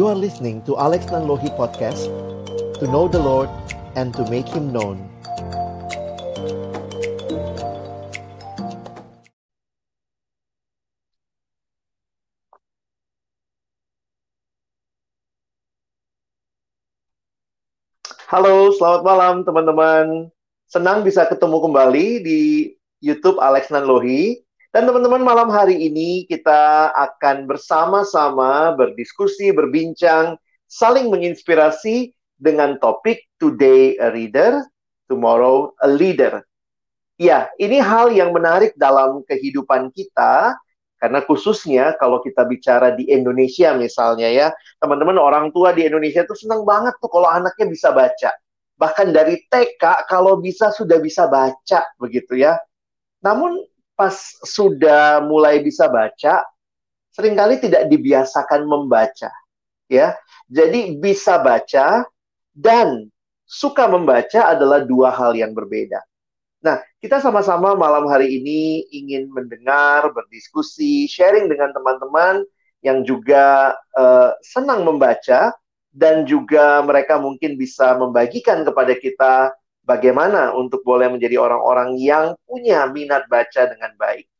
You are listening to Alex Nanlohi Podcast To know the Lord and to make Him known Halo, selamat malam teman-teman. Senang bisa ketemu kembali di YouTube Alex Nanlohi. Dan teman-teman, malam hari ini kita akan bersama-sama berdiskusi, berbincang, saling menginspirasi dengan topik Today a Reader, Tomorrow a Leader. Ya, ini hal yang menarik dalam kehidupan kita, karena khususnya kalau kita bicara di Indonesia misalnya ya, teman-teman orang tua di Indonesia tuh senang banget tuh kalau anaknya bisa baca. Bahkan dari TK kalau bisa sudah bisa baca begitu ya. Namun pas sudah mulai bisa baca, sering kali tidak dibiasakan membaca. Ya, jadi bisa baca dan suka membaca adalah dua hal yang berbeda. Nah, kita sama-sama malam hari ini ingin mendengar, berdiskusi, sharing dengan teman-teman yang juga uh, senang membaca dan juga mereka mungkin bisa membagikan kepada kita bagaimana untuk boleh menjadi orang-orang yang punya minat baca dengan baik.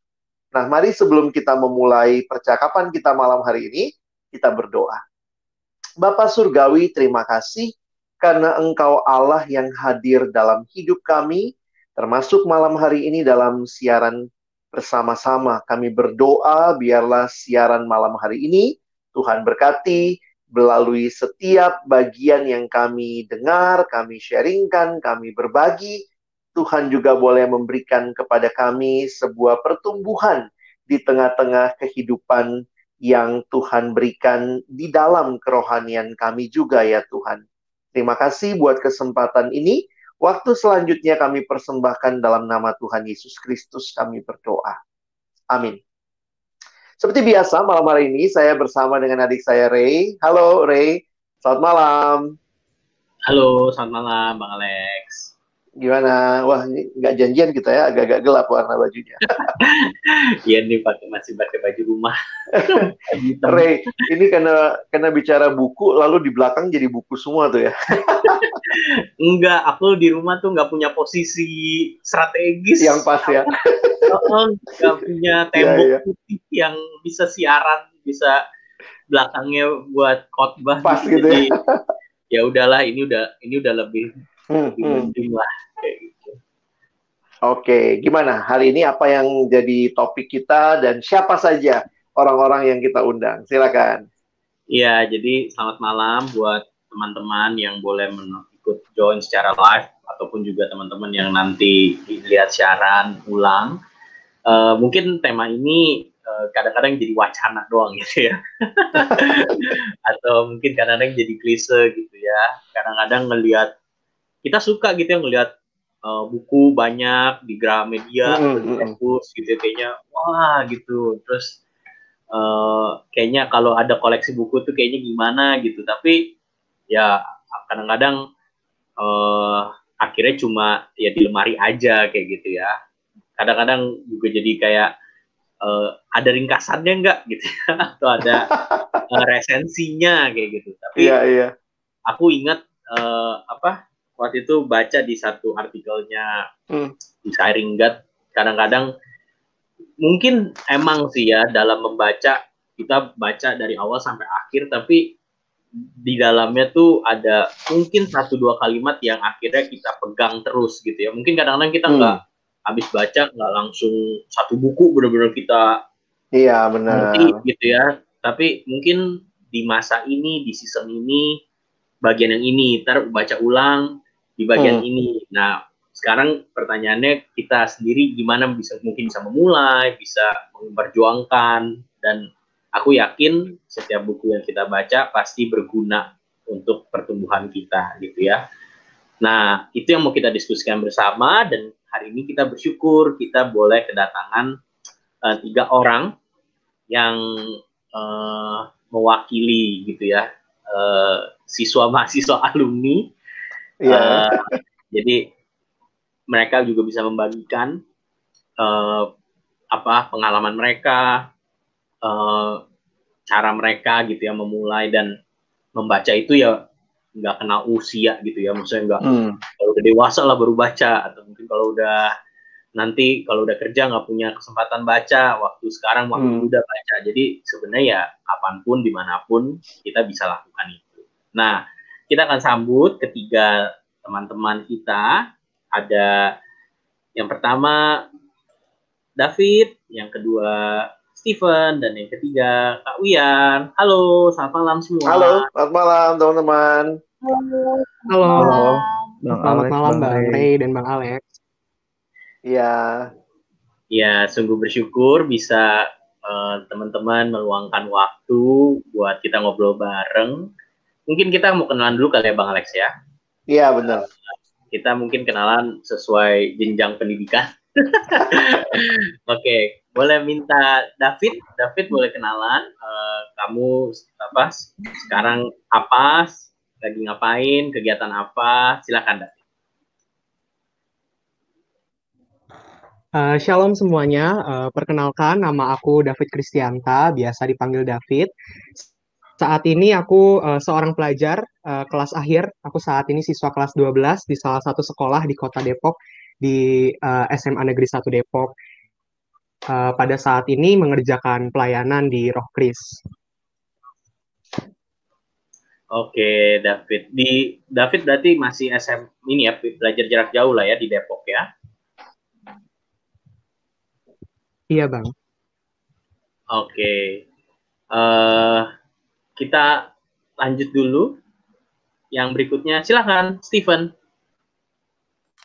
Nah, mari sebelum kita memulai percakapan kita malam hari ini, kita berdoa. Bapak Surgawi, terima kasih karena Engkau Allah yang hadir dalam hidup kami, termasuk malam hari ini dalam siaran bersama-sama. Kami berdoa biarlah siaran malam hari ini Tuhan berkati, melalui setiap bagian yang kami dengar, kami sharingkan, kami berbagi, Tuhan juga boleh memberikan kepada kami sebuah pertumbuhan di tengah-tengah kehidupan yang Tuhan berikan di dalam kerohanian kami juga ya Tuhan. Terima kasih buat kesempatan ini. Waktu selanjutnya kami persembahkan dalam nama Tuhan Yesus Kristus kami berdoa. Amin. Seperti biasa, malam hari ini saya bersama dengan adik saya Ray. Halo Ray, selamat malam. Halo, selamat malam Bang Alex. Gimana? Wah, ini nggak janjian kita ya, agak-agak gelap warna bajunya. Iya nih pakai masih pakai baju rumah. Ray, ini karena karena bicara buku, lalu di belakang jadi buku semua tuh ya. Enggak, aku di rumah tuh nggak punya posisi strategis. Yang pas ya. Nggak punya iya, tembok yeah, yeah. putih yang bisa siaran, bisa belakangnya buat khotbah. Pas gitu, ya. ya udahlah, ini udah ini udah lebih hmm, lebih hmm. lah Oke, gimana hari ini apa yang jadi topik kita dan siapa saja orang-orang yang kita undang? Silakan. Iya, jadi selamat malam buat teman-teman yang boleh ikut join secara live ataupun juga teman-teman yang nanti dilihat siaran ulang. Uh, mungkin tema ini eh, kadang-kadang jadi wacana doang gitu ya. Atau mungkin kadang-kadang jadi klise gitu ya. Kadang-kadang ngelihat kita suka gitu ya ngelihat uh, buku banyak di Gramedia mm -hmm. gitu kayaknya wah gitu. Terus uh, kayaknya kalau ada koleksi buku tuh kayaknya gimana gitu. Tapi ya kadang-kadang uh, akhirnya cuma ya di lemari aja kayak gitu ya kadang-kadang juga jadi kayak uh, ada ringkasannya enggak gitu ya atau ada uh, resensinya kayak gitu tapi iya, iya. aku ingat uh, apa waktu itu baca di satu artikelnya hmm. di Siring God kadang-kadang mungkin emang sih ya dalam membaca kita baca dari awal sampai akhir tapi di dalamnya tuh ada mungkin satu dua kalimat yang akhirnya kita pegang terus gitu ya. Mungkin kadang-kadang kita nggak hmm. habis baca nggak langsung satu buku benar-benar kita iya benar gitu ya. Tapi mungkin di masa ini di season ini bagian yang ini ntar baca ulang di bagian hmm. ini. Nah sekarang pertanyaannya kita sendiri gimana bisa mungkin bisa memulai, bisa memperjuangkan dan aku yakin setiap buku yang kita baca pasti berguna untuk pertumbuhan kita gitu ya. Nah, itu yang mau kita diskusikan bersama dan hari ini kita bersyukur kita boleh kedatangan uh, tiga orang yang uh, mewakili gitu ya uh, siswa mahasiswa alumni. Yeah. Uh, jadi mereka juga bisa membagikan uh, apa pengalaman mereka, uh, cara mereka gitu ya memulai dan membaca itu ya nggak kenal usia gitu ya maksudnya nggak hmm. kalau udah dewasa lah baru baca atau mungkin kalau udah nanti kalau udah kerja nggak punya kesempatan baca waktu sekarang waktu hmm. udah baca jadi sebenarnya ya kapan pun di mana pun kita bisa lakukan itu nah kita akan sambut ketiga teman-teman kita ada yang pertama David yang kedua Steven dan yang ketiga Kak Wian. Halo, selamat malam semua. Halo, selamat malam teman-teman. Halo. Halo. Halo. Bang selamat Alex, malam Bang Ray dan Bang Alex. Iya. Ya, sungguh bersyukur bisa uh, teman-teman meluangkan waktu buat kita ngobrol bareng. Mungkin kita mau kenalan dulu kali ya Bang Alex ya. Iya, benar. kita mungkin kenalan sesuai jenjang pendidikan. Oke, okay. boleh minta David, David boleh kenalan. Uh, kamu apa? Sekarang apa? Lagi ngapain? Kegiatan apa? Silakan David. Uh, shalom semuanya, uh, perkenalkan nama aku David Kristianta, biasa dipanggil David. Saat ini aku uh, seorang pelajar uh, kelas akhir, aku saat ini siswa kelas 12 di salah satu sekolah di kota Depok di uh, eh, SMA Negeri 1 Depok. Uh, pada saat ini mengerjakan pelayanan di Roh Kris. Oke, David. Di David berarti masih SM ini ya belajar jarak jauh lah ya di Depok ya. Iya, Bang. Oke. Uh, kita lanjut dulu. Yang berikutnya silahkan, Steven.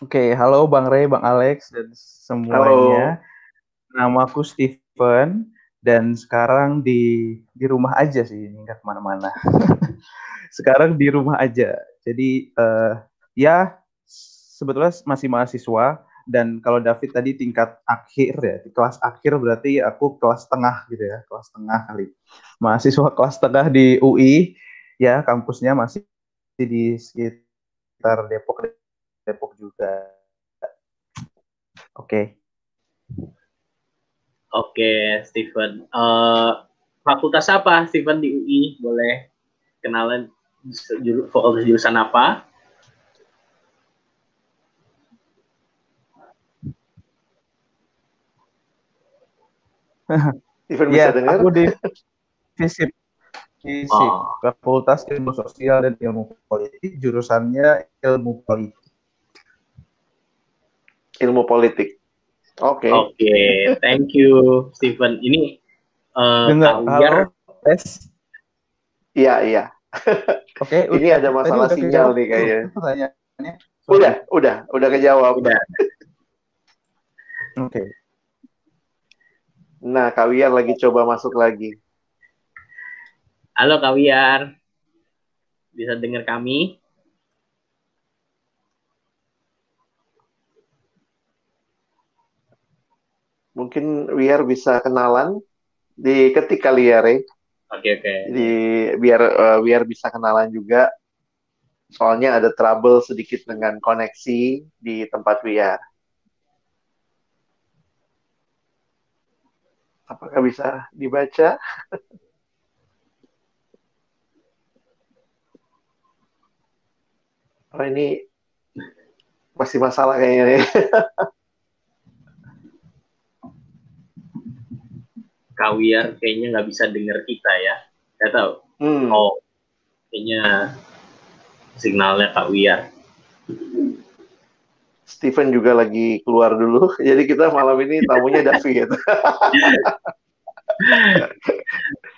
Oke, halo Bang Ray, Bang Alex, dan semuanya. Halo. Nama aku Steven, dan sekarang di di rumah aja sih, nggak ke mana-mana. sekarang di rumah aja. Jadi uh, ya sebetulnya masih mahasiswa, dan kalau David tadi tingkat akhir ya, kelas akhir berarti aku kelas tengah gitu ya, kelas tengah kali. Mahasiswa kelas tengah di UI, ya kampusnya masih di sekitar Depok Depok juga. Oke. Okay. Oke, okay, Steven. Uh, fakultas apa, Steven di UI? Boleh kenalan jurusan apa? Steven bisa ya, dengar? Aku di FISIP. FISIP, oh. Fakultas Ilmu Sosial dan Ilmu Politik, jurusannya Ilmu Politik ilmu politik. Oke. Okay. Oke, okay. thank you Stephen. Ini uh, Dengar, halo, tes. Iya, iya. Oke, okay, ini ada masalah sinyal nih kayaknya. Pertanyaannya. Udah, udah, udah kejawab. Udah. Oke. Okay. Nah, Kawiar lagi coba masuk lagi. Halo Kawiar. Bisa dengar kami? mungkin biar bisa kenalan di ketik kali ya Rey. Oke okay, oke. Okay. Di biar uh, biar bisa kenalan juga. Soalnya ada trouble sedikit dengan koneksi di tempat biar. Apakah bisa dibaca? oh ini masih masalah kayaknya. Kawiar kayaknya nggak bisa dengar kita ya. Gak tahu. Hmm. Oh, kayaknya signalnya Kawiar. Steven juga lagi keluar dulu, jadi kita malam ini tamunya David.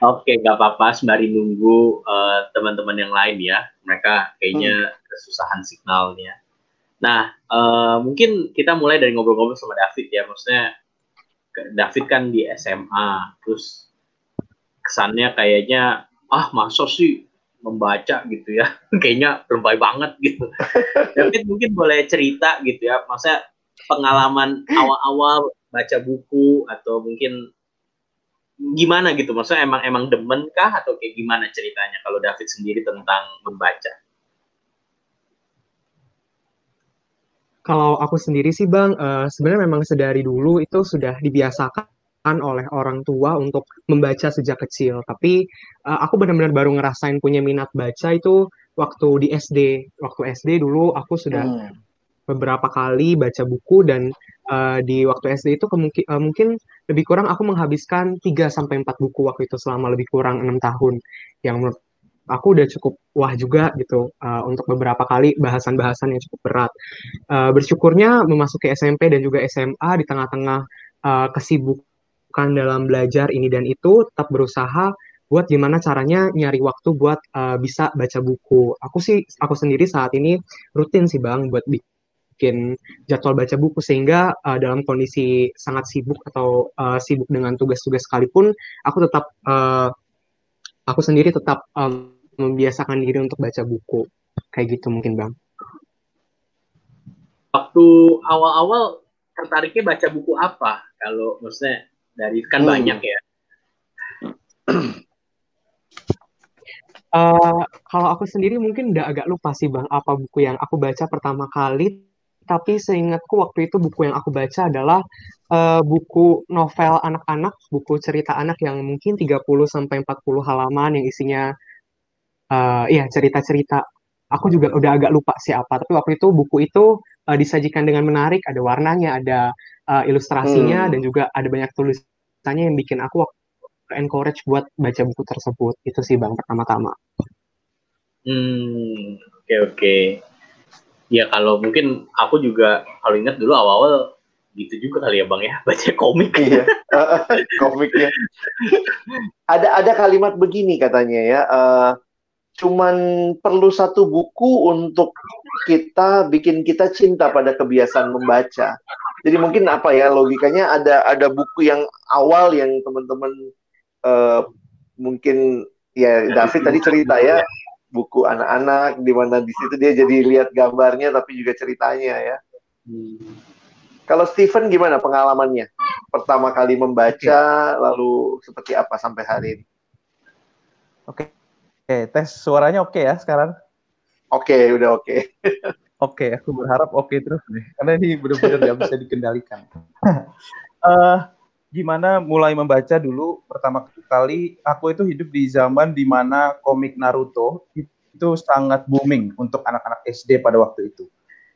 Oke, nggak apa-apa, sembari nunggu uh, teman-teman yang lain ya. Mereka kayaknya hmm. kesusahan signalnya. Nah, uh, mungkin kita mulai dari ngobrol-ngobrol sama David ya. Maksudnya David kan di SMA, terus kesannya kayaknya ah masa sih membaca gitu ya, kayaknya lebay banget gitu. David mungkin boleh cerita gitu ya, masa pengalaman awal-awal baca buku atau mungkin gimana gitu, maksudnya emang emang demen kah atau kayak gimana ceritanya kalau David sendiri tentang membaca? Kalau aku sendiri sih Bang, uh, sebenarnya memang sedari dulu itu sudah dibiasakan oleh orang tua untuk membaca sejak kecil. Tapi uh, aku benar-benar baru ngerasain punya minat baca itu waktu di SD. Waktu SD dulu aku sudah hmm. beberapa kali baca buku dan uh, di waktu SD itu kemungkin, uh, mungkin lebih kurang aku menghabiskan 3 sampai 4 buku waktu itu selama lebih kurang enam tahun. Yang menurut aku udah cukup wah juga gitu uh, untuk beberapa kali bahasan-bahasan yang cukup berat. Uh, bersyukurnya memasuki SMP dan juga SMA di tengah-tengah uh, kesibukan dalam belajar ini dan itu tetap berusaha buat gimana caranya nyari waktu buat uh, bisa baca buku. Aku sih aku sendiri saat ini rutin sih Bang buat bikin jadwal baca buku sehingga uh, dalam kondisi sangat sibuk atau uh, sibuk dengan tugas-tugas sekalipun aku tetap uh, aku sendiri tetap um, membiasakan diri untuk baca buku. Kayak gitu mungkin bang. Waktu awal-awal tertariknya baca buku apa? Kalau maksudnya dari kan hmm. banyak ya uh, kalau aku sendiri mungkin udah agak lupa sih bang apa buku yang aku baca pertama kali tapi seingatku waktu itu buku yang aku baca adalah uh, buku novel anak-anak, buku cerita anak yang mungkin 30 sampai 40 halaman yang isinya uh, ya cerita-cerita. Aku juga udah agak lupa siapa, tapi waktu itu buku itu uh, disajikan dengan menarik, ada warnanya, ada uh, ilustrasinya, hmm. dan juga ada banyak tulisannya yang bikin aku encourage buat baca buku tersebut. Itu sih bang pertama-tama. Hmm, oke okay, oke. Okay. Ya kalau mungkin aku juga kalau ingat dulu awal-awal gitu juga kali ya bang ya baca komik iya komiknya ada ada kalimat begini katanya ya uh, cuman perlu satu buku untuk kita bikin kita cinta pada kebiasaan membaca. Jadi mungkin apa ya logikanya ada ada buku yang awal yang teman-teman uh, mungkin ya David tadi cerita ya buku anak-anak di mana di situ dia jadi lihat gambarnya tapi juga ceritanya ya. Hmm. Kalau Stephen gimana pengalamannya? Pertama kali membaca lalu seperti apa sampai hari ini? Oke. Oke, tes suaranya oke ya sekarang? Oke, udah oke. oke, aku berharap oke terus nih, karena ini benar-benar nggak bisa dikendalikan. uh, gimana mulai membaca dulu pertama kali aku itu hidup di zaman di mana komik Naruto itu sangat booming untuk anak-anak SD pada waktu itu.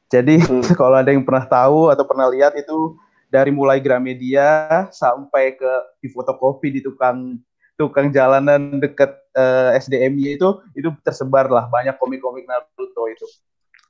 Jadi hmm. kalau ada yang pernah tahu atau pernah lihat itu dari mulai Gramedia sampai ke di fotokopi di tukang tukang jalanan dekat uh, eh, SDMY itu itu tersebar lah banyak komik-komik Naruto itu.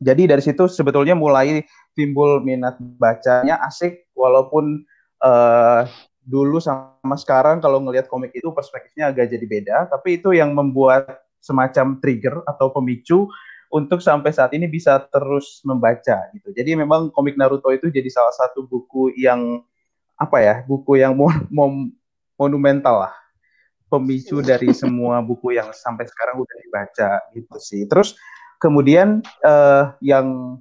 Jadi dari situ sebetulnya mulai timbul minat bacanya asik walaupun uh, dulu sama sekarang kalau ngelihat komik itu perspektifnya agak jadi beda, tapi itu yang membuat semacam trigger atau pemicu untuk sampai saat ini bisa terus membaca gitu. Jadi memang komik Naruto itu jadi salah satu buku yang apa ya, buku yang mon mon monumental lah pemicu dari semua buku yang sampai sekarang udah dibaca gitu sih. Terus kemudian uh, yang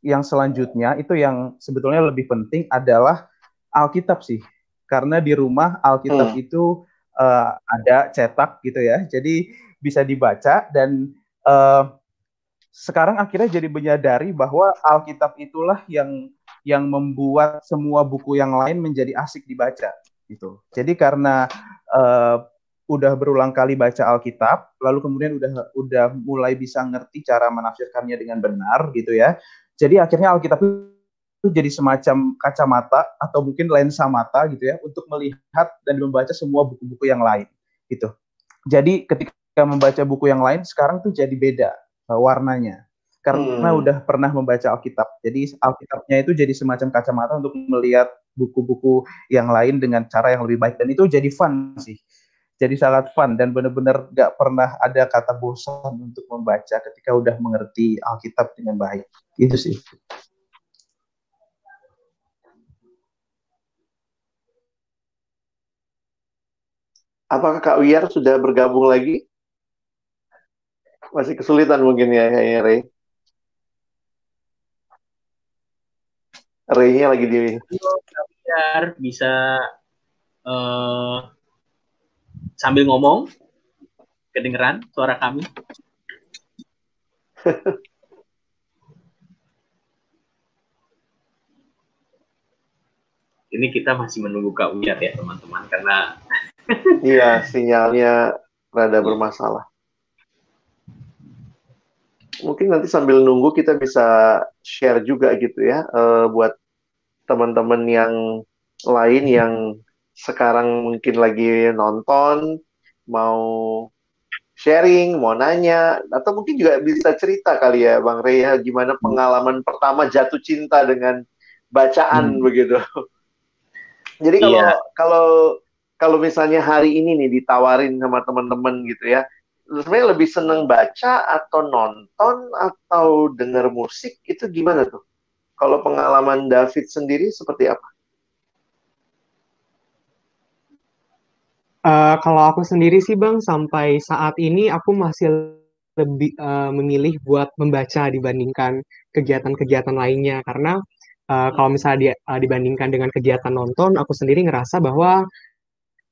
yang selanjutnya itu yang sebetulnya lebih penting adalah Alkitab sih. Karena di rumah Alkitab hmm. itu uh, ada cetak gitu ya. Jadi bisa dibaca dan uh, sekarang akhirnya jadi menyadari bahwa Alkitab itulah yang yang membuat semua buku yang lain menjadi asik dibaca gitu. Jadi karena uh, udah berulang kali baca Alkitab, lalu kemudian udah udah mulai bisa ngerti cara menafsirkannya dengan benar gitu ya. Jadi akhirnya Alkitab itu jadi semacam kacamata atau mungkin lensa mata gitu ya untuk melihat dan membaca semua buku-buku yang lain gitu. Jadi ketika membaca buku yang lain sekarang tuh jadi beda uh, warnanya karena hmm. udah pernah membaca Alkitab. Jadi Alkitabnya itu jadi semacam kacamata untuk melihat buku-buku yang lain dengan cara yang lebih baik. Dan itu jadi fun sih. Jadi sangat fun dan benar-benar gak pernah ada kata bosan untuk membaca ketika udah mengerti Alkitab dengan baik. Itu sih. Apakah Kak Wiyar sudah bergabung lagi? Masih kesulitan mungkin ya, ya, ya Ray-nya lagi di biar bisa uh, sambil ngomong kedengeran suara kami. ini kita masih menunggu Kak Wiyar ya teman-teman karena iya sinyalnya rada bermasalah. Mungkin nanti sambil nunggu kita bisa share juga gitu ya uh, buat teman-teman yang lain yang sekarang mungkin lagi nonton mau sharing, mau nanya, atau mungkin juga bisa cerita kali ya, Bang Rey, ya, gimana hmm. pengalaman pertama jatuh cinta dengan bacaan hmm. begitu. Jadi kalau iya. kalau kalau misalnya hari ini nih ditawarin sama teman-teman gitu ya, sebenarnya lebih seneng baca atau nonton atau dengar musik itu gimana tuh? Kalau pengalaman David sendiri seperti apa? Uh, kalau aku sendiri sih Bang, sampai saat ini aku masih lebih uh, memilih buat membaca dibandingkan kegiatan-kegiatan lainnya karena uh, kalau misalnya di, uh, dibandingkan dengan kegiatan nonton, aku sendiri ngerasa bahwa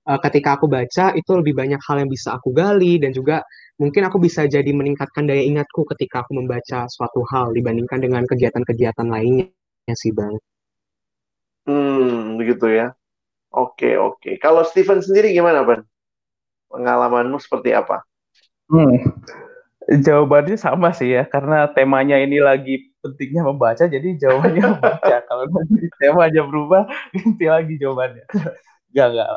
uh, ketika aku baca itu lebih banyak hal yang bisa aku gali dan juga mungkin aku bisa jadi meningkatkan daya ingatku ketika aku membaca suatu hal dibandingkan dengan kegiatan-kegiatan lainnya sih Bang. Hmm, begitu ya. Oke, oke. Kalau Steven sendiri gimana, Ban? Pengalamanmu seperti apa? Hmm. Jawabannya sama sih ya, karena temanya ini lagi pentingnya membaca, jadi jawabannya membaca. Kalau nanti temanya berubah, ganti lagi jawabannya. Gak, gak.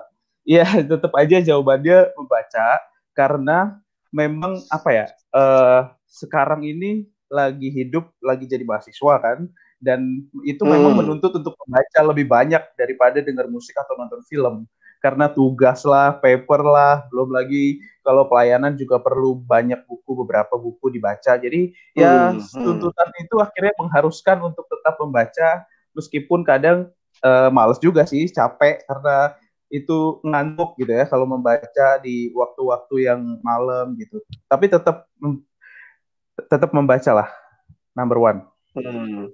Iya, tetap aja jawabannya membaca, karena memang apa ya, uh, sekarang ini lagi hidup, lagi jadi mahasiswa kan, dan itu hmm. memang menuntut untuk membaca lebih banyak daripada dengar musik atau nonton film karena tugas lah, paper lah, belum lagi kalau pelayanan juga perlu banyak buku, beberapa buku dibaca. Jadi ya hmm, hmm. tuntutan itu akhirnya mengharuskan untuk tetap membaca meskipun kadang uh, males juga sih, capek karena itu ngantuk gitu ya kalau membaca di waktu-waktu yang malam gitu. Tapi tetap tetap membaca lah, number one. Hmm.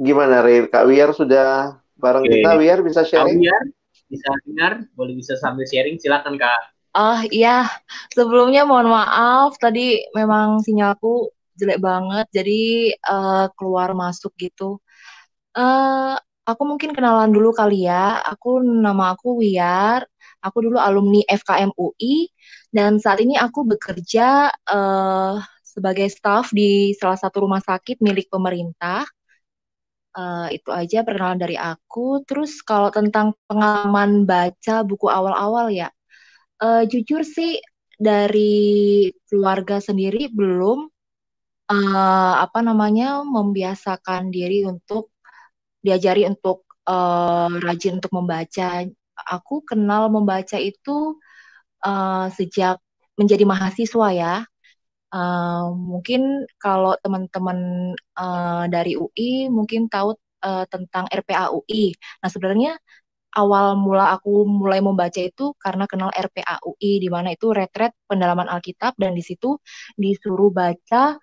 Gimana, Rir? Kak Wiar sudah bareng Oke. kita? Wiar bisa sharing? Kak Wiar bisa dengar? Boleh bisa sambil sharing? Silakan, Kak. Oh iya, sebelumnya mohon maaf tadi memang sinyalku jelek banget, jadi uh, keluar masuk gitu. Uh, aku mungkin kenalan dulu kali ya. Aku nama aku Wiar. Aku dulu alumni FKM UI dan saat ini aku bekerja uh, sebagai staff di salah satu rumah sakit milik pemerintah. Uh, itu aja perkenalan dari aku. Terus kalau tentang pengalaman baca buku awal-awal ya, uh, jujur sih dari keluarga sendiri belum uh, apa namanya membiasakan diri untuk diajari untuk uh, rajin untuk membaca. Aku kenal membaca itu uh, sejak menjadi mahasiswa ya. Uh, mungkin kalau teman-teman uh, dari UI mungkin tahu uh, tentang RPA UI. Nah sebenarnya awal mula aku mulai membaca itu karena kenal RPA UI di mana itu retret pendalaman Alkitab dan di situ disuruh baca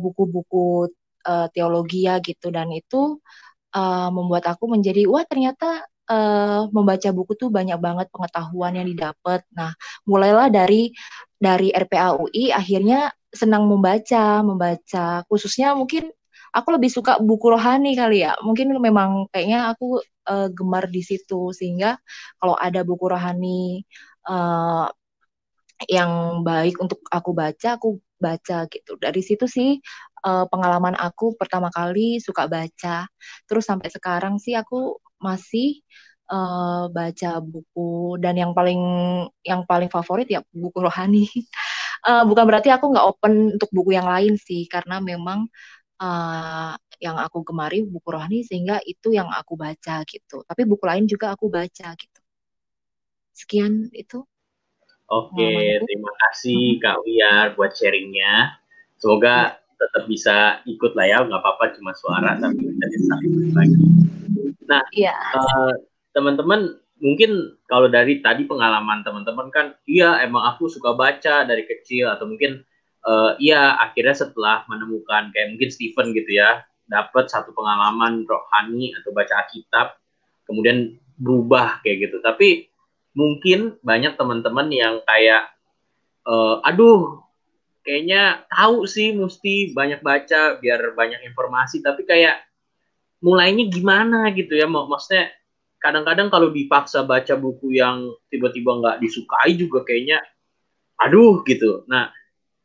buku-buku uh, uh, teologi ya gitu dan itu uh, membuat aku menjadi wah ternyata uh, membaca buku tuh banyak banget pengetahuan yang didapat. Nah, mulailah dari dari RPA UI akhirnya senang membaca, membaca khususnya mungkin aku lebih suka buku rohani kali ya. Mungkin memang kayaknya aku uh, gemar di situ sehingga kalau ada buku rohani uh, yang baik untuk aku baca, aku baca gitu. Dari situ sih uh, pengalaman aku pertama kali suka baca. Terus sampai sekarang sih aku masih uh, baca buku dan yang paling yang paling favorit ya buku rohani. uh, bukan berarti aku nggak open untuk buku yang lain sih karena memang uh, yang aku gemari buku rohani sehingga itu yang aku baca gitu. Tapi buku lain juga aku baca gitu. Sekian itu. Oke, terima kasih Kak Wiar buat sharingnya. Semoga tetap bisa ikut lah ya, nggak apa-apa cuma suara, tapi kita bisa ikut lagi. Nah, ya. uh, teman-teman mungkin kalau dari tadi pengalaman teman-teman kan, iya emang aku suka baca dari kecil atau mungkin uh, iya akhirnya setelah menemukan kayak mungkin Stephen gitu ya, dapat satu pengalaman rohani atau baca Alkitab, kemudian berubah kayak gitu. Tapi mungkin banyak teman-teman yang kayak, uh, aduh kayaknya tahu sih mesti banyak baca biar banyak informasi tapi kayak mulainya gimana gitu ya. Maksudnya kadang-kadang kalau dipaksa baca buku yang tiba-tiba nggak disukai juga kayaknya aduh gitu. Nah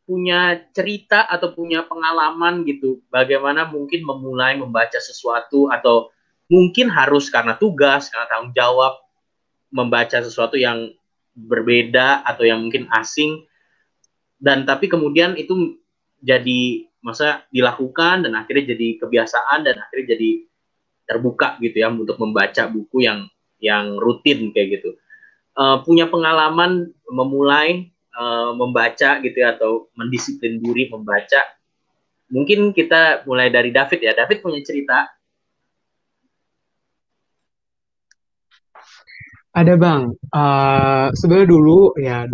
punya cerita atau punya pengalaman gitu bagaimana mungkin memulai membaca sesuatu atau mungkin harus karena tugas karena tanggung jawab membaca sesuatu yang berbeda atau yang mungkin asing dan tapi kemudian itu jadi masa dilakukan dan akhirnya jadi kebiasaan dan akhirnya jadi terbuka gitu ya untuk membaca buku yang yang rutin kayak gitu. Uh, punya pengalaman memulai uh, membaca gitu ya atau mendisiplin diri membaca. Mungkin kita mulai dari David ya. David punya cerita? Ada bang, uh, sebenarnya dulu ya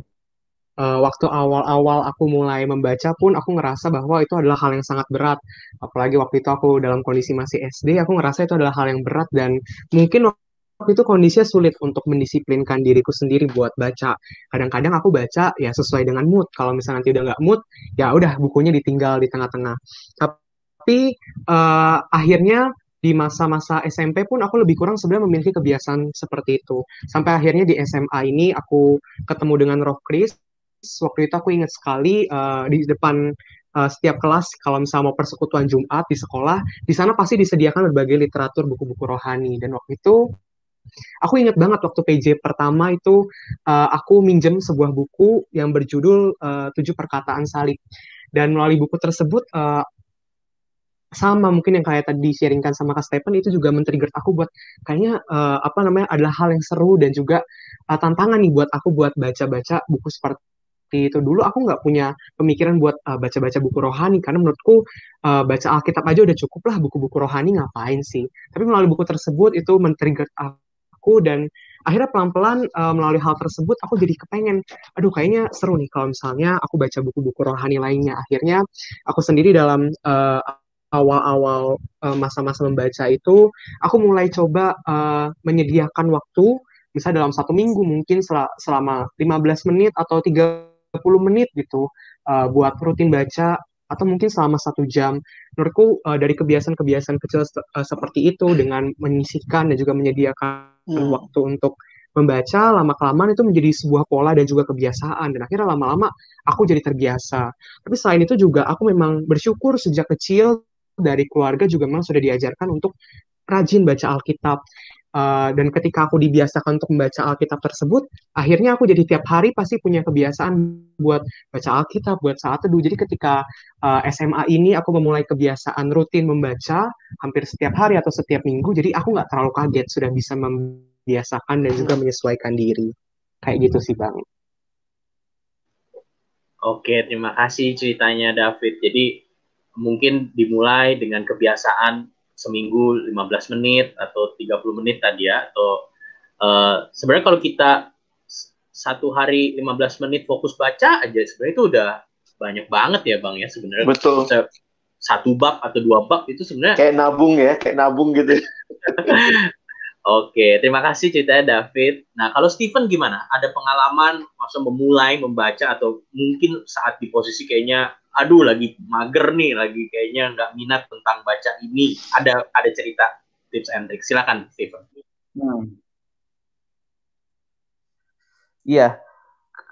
uh, waktu awal-awal aku mulai membaca pun aku ngerasa bahwa itu adalah hal yang sangat berat. Apalagi waktu itu aku dalam kondisi masih SD, aku ngerasa itu adalah hal yang berat dan mungkin waktu itu kondisinya sulit untuk mendisiplinkan diriku sendiri buat baca. Kadang-kadang aku baca ya sesuai dengan mood. Kalau misalnya nanti udah nggak mood, ya udah bukunya ditinggal di tengah-tengah. Tapi uh, akhirnya di masa-masa SMP pun aku lebih kurang sebenarnya memiliki kebiasaan seperti itu. Sampai akhirnya di SMA ini aku ketemu dengan Roh Chris. Waktu itu aku ingat sekali uh, di depan uh, setiap kelas kalau misalnya mau persekutuan Jumat di sekolah, di sana pasti disediakan berbagai literatur buku-buku rohani dan waktu itu Aku ingat banget waktu PJ pertama itu uh, aku minjem sebuah buku yang berjudul uh, Tujuh Perkataan Salib. Dan melalui buku tersebut uh, sama mungkin yang kayak tadi sharingkan sama Kak Stephen itu juga men-trigger aku buat kayaknya uh, apa namanya adalah hal yang seru dan juga uh, tantangan nih buat aku buat baca-baca buku seperti itu. Dulu aku nggak punya pemikiran buat uh, baca-baca buku rohani karena menurutku uh, baca Alkitab aja udah cukup lah buku-buku rohani ngapain sih? Tapi melalui buku tersebut itu men-trigger aku dan akhirnya pelan-pelan uh, melalui hal tersebut aku jadi kepengen aduh kayaknya seru nih kalau misalnya aku baca buku-buku rohani lainnya. Akhirnya aku sendiri dalam uh, awal-awal uh, masa-masa membaca itu aku mulai coba uh, menyediakan waktu bisa dalam satu minggu mungkin sel selama 15 menit atau 30 menit gitu uh, buat rutin baca atau mungkin selama satu jam. Menurutku uh, dari kebiasaan-kebiasaan kecil uh, seperti itu dengan menyisihkan dan juga menyediakan hmm. waktu untuk membaca lama kelamaan itu menjadi sebuah pola dan juga kebiasaan dan akhirnya lama-lama aku jadi terbiasa. Tapi selain itu juga aku memang bersyukur sejak kecil dari keluarga juga memang sudah diajarkan untuk rajin baca Alkitab. Uh, dan ketika aku dibiasakan untuk membaca Alkitab tersebut, akhirnya aku jadi tiap hari pasti punya kebiasaan buat baca Alkitab, buat saat teduh. Jadi ketika uh, eh, SMA ini aku memulai kebiasaan rutin membaca hampir setiap hari atau setiap minggu, jadi aku nggak terlalu kaget sudah bisa membiasakan dan juga menyesuaikan diri. Kayak gitu sih Bang. Oke, terima kasih ceritanya David. Jadi mungkin dimulai dengan kebiasaan seminggu 15 menit atau 30 menit tadi ya atau uh, sebenarnya kalau kita satu hari 15 menit fokus baca aja sebenarnya itu udah banyak banget ya Bang ya sebenarnya. Betul. Satu bab atau dua bab itu sebenarnya kayak nabung ya, kayak nabung gitu. Oke, terima kasih ceritanya David. Nah, kalau Steven gimana? Ada pengalaman masa memulai membaca atau mungkin saat di posisi kayaknya aduh lagi mager nih, lagi kayaknya nggak minat tentang baca ini. Ada ada cerita tips and trick. Silakan, Stephen. Hmm. Iya,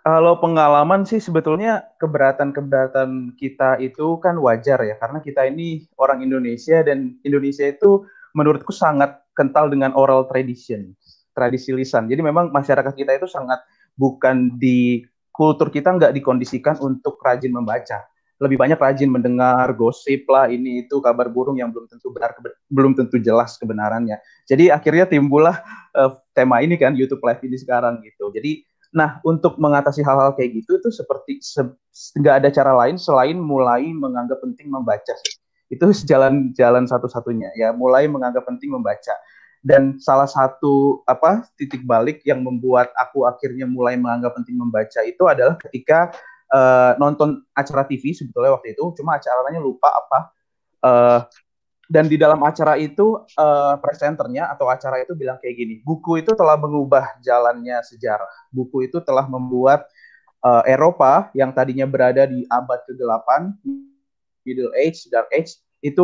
kalau pengalaman sih sebetulnya keberatan-keberatan kita itu kan wajar ya, karena kita ini orang Indonesia dan Indonesia itu menurutku sangat kental dengan oral tradition, tradisi lisan. Jadi memang masyarakat kita itu sangat bukan di kultur kita nggak dikondisikan untuk rajin membaca lebih banyak rajin mendengar gosip lah ini itu kabar burung yang belum tentu benar belum tentu jelas kebenarannya. Jadi akhirnya timbullah uh, tema ini kan YouTube Live ini sekarang gitu. Jadi nah untuk mengatasi hal-hal kayak gitu itu seperti nggak se ada cara lain selain mulai menganggap penting membaca. Itu jalan-jalan satu-satunya ya, mulai menganggap penting membaca. Dan salah satu apa titik balik yang membuat aku akhirnya mulai menganggap penting membaca itu adalah ketika uh, nonton acara TV sebetulnya waktu itu, cuma acaranya lupa apa. Uh, dan di dalam acara itu uh, presenternya atau acara itu bilang kayak gini, buku itu telah mengubah jalannya sejarah. Buku itu telah membuat uh, Eropa yang tadinya berada di abad ke-8, Middle Age, Dark Age, itu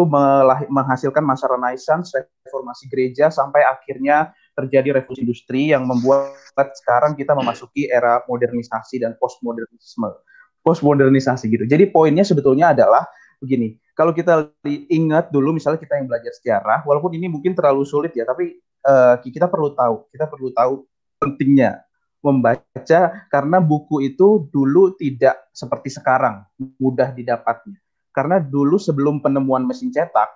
menghasilkan masa renaissance, reformasi gereja sampai akhirnya terjadi revolusi industri yang membuat sekarang kita memasuki era modernisasi dan postmodernisme. Postmodernisasi gitu. Jadi poinnya sebetulnya adalah begini, kalau kita ingat dulu misalnya kita yang belajar sejarah, walaupun ini mungkin terlalu sulit ya, tapi uh, kita perlu tahu, kita perlu tahu pentingnya membaca karena buku itu dulu tidak seperti sekarang mudah didapatnya. Karena dulu sebelum penemuan mesin cetak,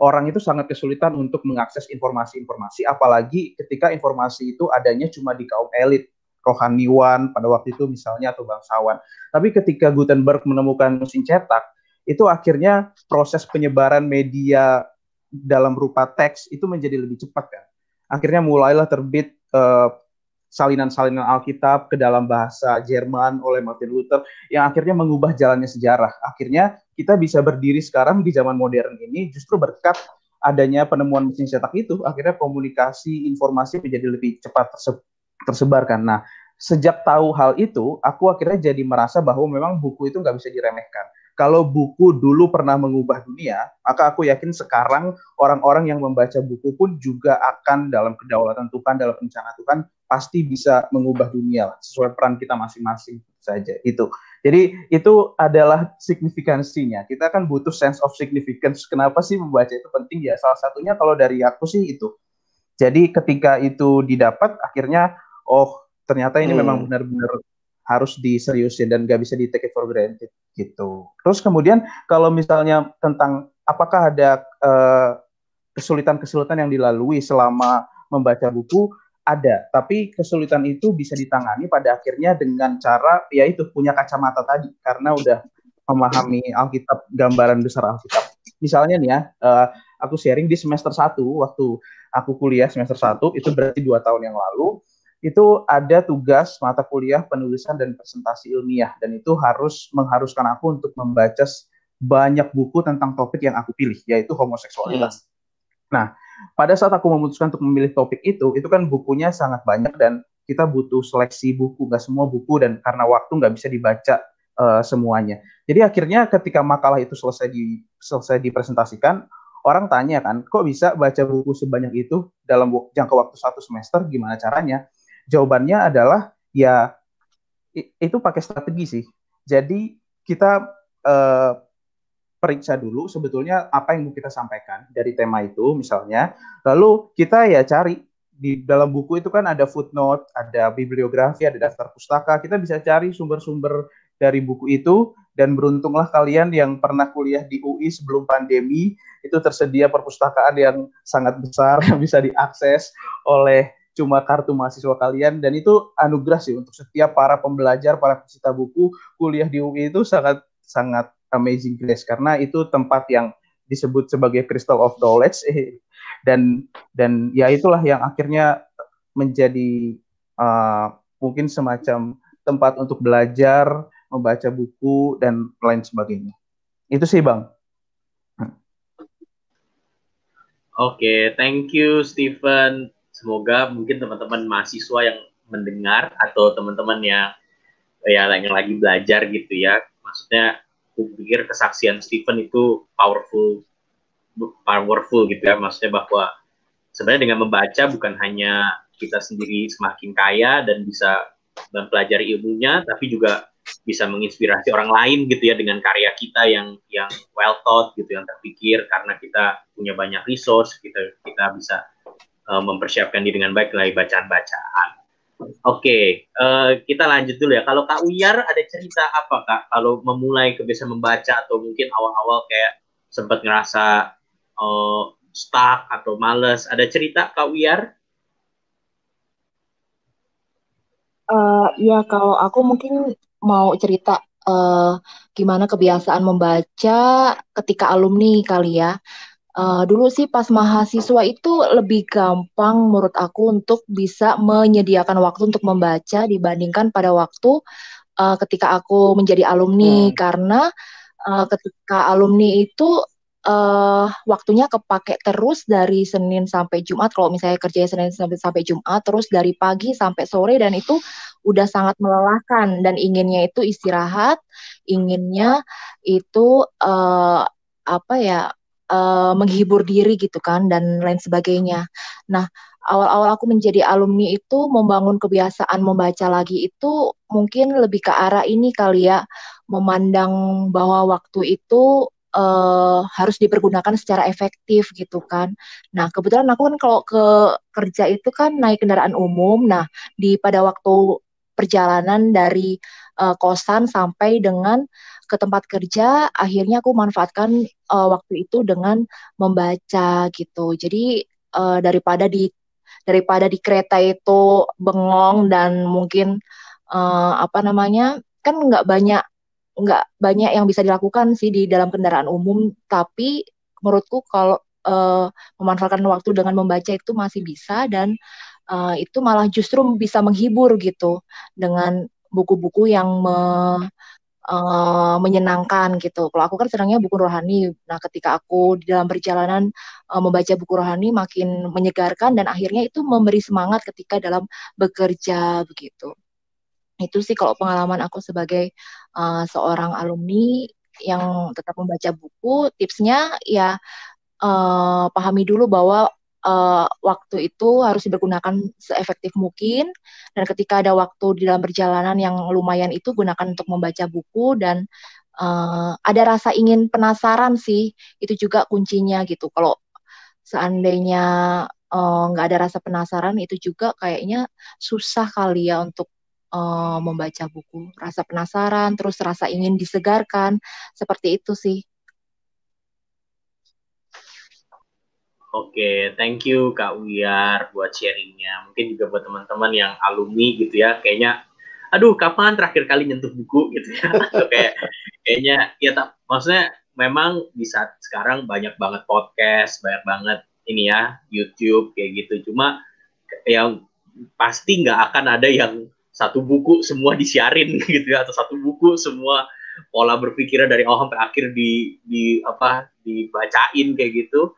orang itu sangat kesulitan untuk mengakses informasi-informasi, apalagi ketika informasi itu adanya cuma di kaum elit, rohaniwan pada waktu itu misalnya atau bangsawan. Tapi ketika Gutenberg menemukan mesin cetak, itu akhirnya proses penyebaran media dalam rupa teks itu menjadi lebih cepat kan. Akhirnya mulailah terbit uh, salinan-salinan Alkitab ke dalam bahasa Jerman oleh Martin Luther yang akhirnya mengubah jalannya sejarah. Akhirnya kita bisa berdiri sekarang di zaman modern ini justru berkat adanya penemuan mesin cetak itu akhirnya komunikasi informasi menjadi lebih cepat tersebarkan. Nah, sejak tahu hal itu, aku akhirnya jadi merasa bahwa memang buku itu nggak bisa diremehkan kalau buku dulu pernah mengubah dunia, maka aku yakin sekarang orang-orang yang membaca buku pun juga akan dalam kedaulatan Tuhan, dalam rencana Tuhan, pasti bisa mengubah dunia sesuai peran kita masing-masing saja itu. Jadi itu adalah signifikansinya. Kita kan butuh sense of significance. Kenapa sih membaca itu penting ya? Salah satunya kalau dari aku sih itu. Jadi ketika itu didapat, akhirnya oh ternyata ini hmm. memang benar-benar harus diseriusin dan gak bisa di take it for granted gitu. Terus kemudian kalau misalnya tentang apakah ada eh, kesulitan-kesulitan yang dilalui selama membaca buku ada, tapi kesulitan itu bisa ditangani pada akhirnya dengan cara yaitu punya kacamata tadi karena udah memahami Alkitab, gambaran besar Alkitab. Misalnya nih ya, uh, aku sharing di semester 1 waktu aku kuliah semester 1 itu berarti dua tahun yang lalu itu ada tugas mata kuliah penulisan dan presentasi ilmiah dan itu harus mengharuskan aku untuk membaca banyak buku tentang topik yang aku pilih yaitu homoseksualitas. Hmm. Nah, pada saat aku memutuskan untuk memilih topik itu, itu kan bukunya sangat banyak dan kita butuh seleksi buku, nggak semua buku dan karena waktu nggak bisa dibaca uh, semuanya. Jadi akhirnya ketika makalah itu selesai di selesai dipresentasikan, orang tanya kan, kok bisa baca buku sebanyak itu dalam jangka waktu satu semester? Gimana caranya? Jawabannya adalah ya itu pakai strategi sih. Jadi kita uh, periksa dulu sebetulnya apa yang kita sampaikan dari tema itu misalnya. Lalu kita ya cari di dalam buku itu kan ada footnote, ada bibliografi, ada daftar pustaka. Kita bisa cari sumber-sumber dari buku itu dan beruntunglah kalian yang pernah kuliah di UI sebelum pandemi itu tersedia perpustakaan yang sangat besar yang bisa diakses oleh cuma kartu mahasiswa kalian dan itu anugerah sih untuk setiap para pembelajar, para pecinta buku kuliah di UI itu sangat sangat amazing place karena itu tempat yang disebut sebagai crystal of knowledge dan dan ya itulah yang akhirnya menjadi uh, mungkin semacam tempat untuk belajar, membaca buku dan lain sebagainya. Itu sih, Bang. Oke, okay, thank you Stephen semoga mungkin teman-teman mahasiswa yang mendengar atau teman-teman yang ya yang lagi belajar gitu ya. Maksudnya aku pikir kesaksian Stephen itu powerful powerful gitu ya. Maksudnya bahwa sebenarnya dengan membaca bukan hanya kita sendiri semakin kaya dan bisa mempelajari ilmunya tapi juga bisa menginspirasi orang lain gitu ya dengan karya kita yang yang well thought gitu yang terpikir karena kita punya banyak resource kita kita bisa uh, mempersiapkan diri dengan baik melalui bacaan-bacaan. Oke, okay, uh, eh, kita lanjut dulu ya. Kalau Kak Uyar ada cerita apa Kak? Kalau memulai kebiasaan membaca atau mungkin awal-awal kayak sempat ngerasa uh, stuck atau males, ada cerita Kak Uyar? Uh, ya kalau aku mungkin mau cerita uh, gimana kebiasaan membaca ketika alumni kali ya. Uh, dulu sih pas mahasiswa itu lebih gampang menurut aku untuk bisa menyediakan waktu untuk membaca dibandingkan pada waktu uh, ketika aku menjadi alumni. Hmm. karena uh, ketika alumni itu uh, waktunya kepake terus dari Senin sampai Jumat. Kalau misalnya kerjanya Senin sampai sampai Jumat terus dari pagi sampai sore dan itu udah sangat melelahkan. Dan inginnya itu istirahat inginnya itu uh, apa ya uh, menghibur diri gitu kan dan lain sebagainya. Nah, awal-awal aku menjadi alumni itu membangun kebiasaan membaca lagi itu mungkin lebih ke arah ini kali ya, memandang bahwa waktu itu uh, harus dipergunakan secara efektif gitu kan. Nah, kebetulan aku kan kalau ke kerja itu kan naik kendaraan umum. Nah, di pada waktu perjalanan dari uh, kosan sampai dengan ke tempat kerja, akhirnya aku manfaatkan uh, waktu itu dengan membaca gitu. Jadi uh, daripada di daripada di kereta itu bengong dan mungkin uh, apa namanya kan nggak banyak nggak banyak yang bisa dilakukan sih di dalam kendaraan umum. Tapi menurutku kalau uh, memanfaatkan waktu dengan membaca itu masih bisa dan uh, itu malah justru bisa menghibur gitu dengan buku-buku yang me, uh, menyenangkan gitu. Kalau aku kan senangnya buku rohani. Nah, ketika aku di dalam perjalanan uh, membaca buku rohani makin menyegarkan dan akhirnya itu memberi semangat ketika dalam bekerja begitu. Itu sih kalau pengalaman aku sebagai uh, seorang alumni yang tetap membaca buku, tipsnya ya uh, pahami dulu bahwa uh, waktu itu harus digunakan seefektif mungkin. Dan ketika ada waktu di dalam perjalanan yang lumayan itu gunakan untuk membaca buku dan uh, ada rasa ingin penasaran sih. Itu juga kuncinya gitu. Kalau seandainya nggak uh, ada rasa penasaran itu juga kayaknya susah kali ya untuk uh, membaca buku. Rasa penasaran terus rasa ingin disegarkan. Seperti itu sih Oke, thank you Kak Wiyar buat sharingnya. Mungkin juga buat teman-teman yang alumni gitu ya, kayaknya, aduh kapan terakhir kali nyentuh buku gitu ya? kayak kayaknya ya tak, maksudnya memang di saat sekarang banyak banget podcast, banyak banget ini ya YouTube kayak gitu. Cuma yang pasti nggak akan ada yang satu buku semua disiarin gitu ya, atau satu buku semua pola berpikirnya dari awal sampai akhir di di apa dibacain kayak gitu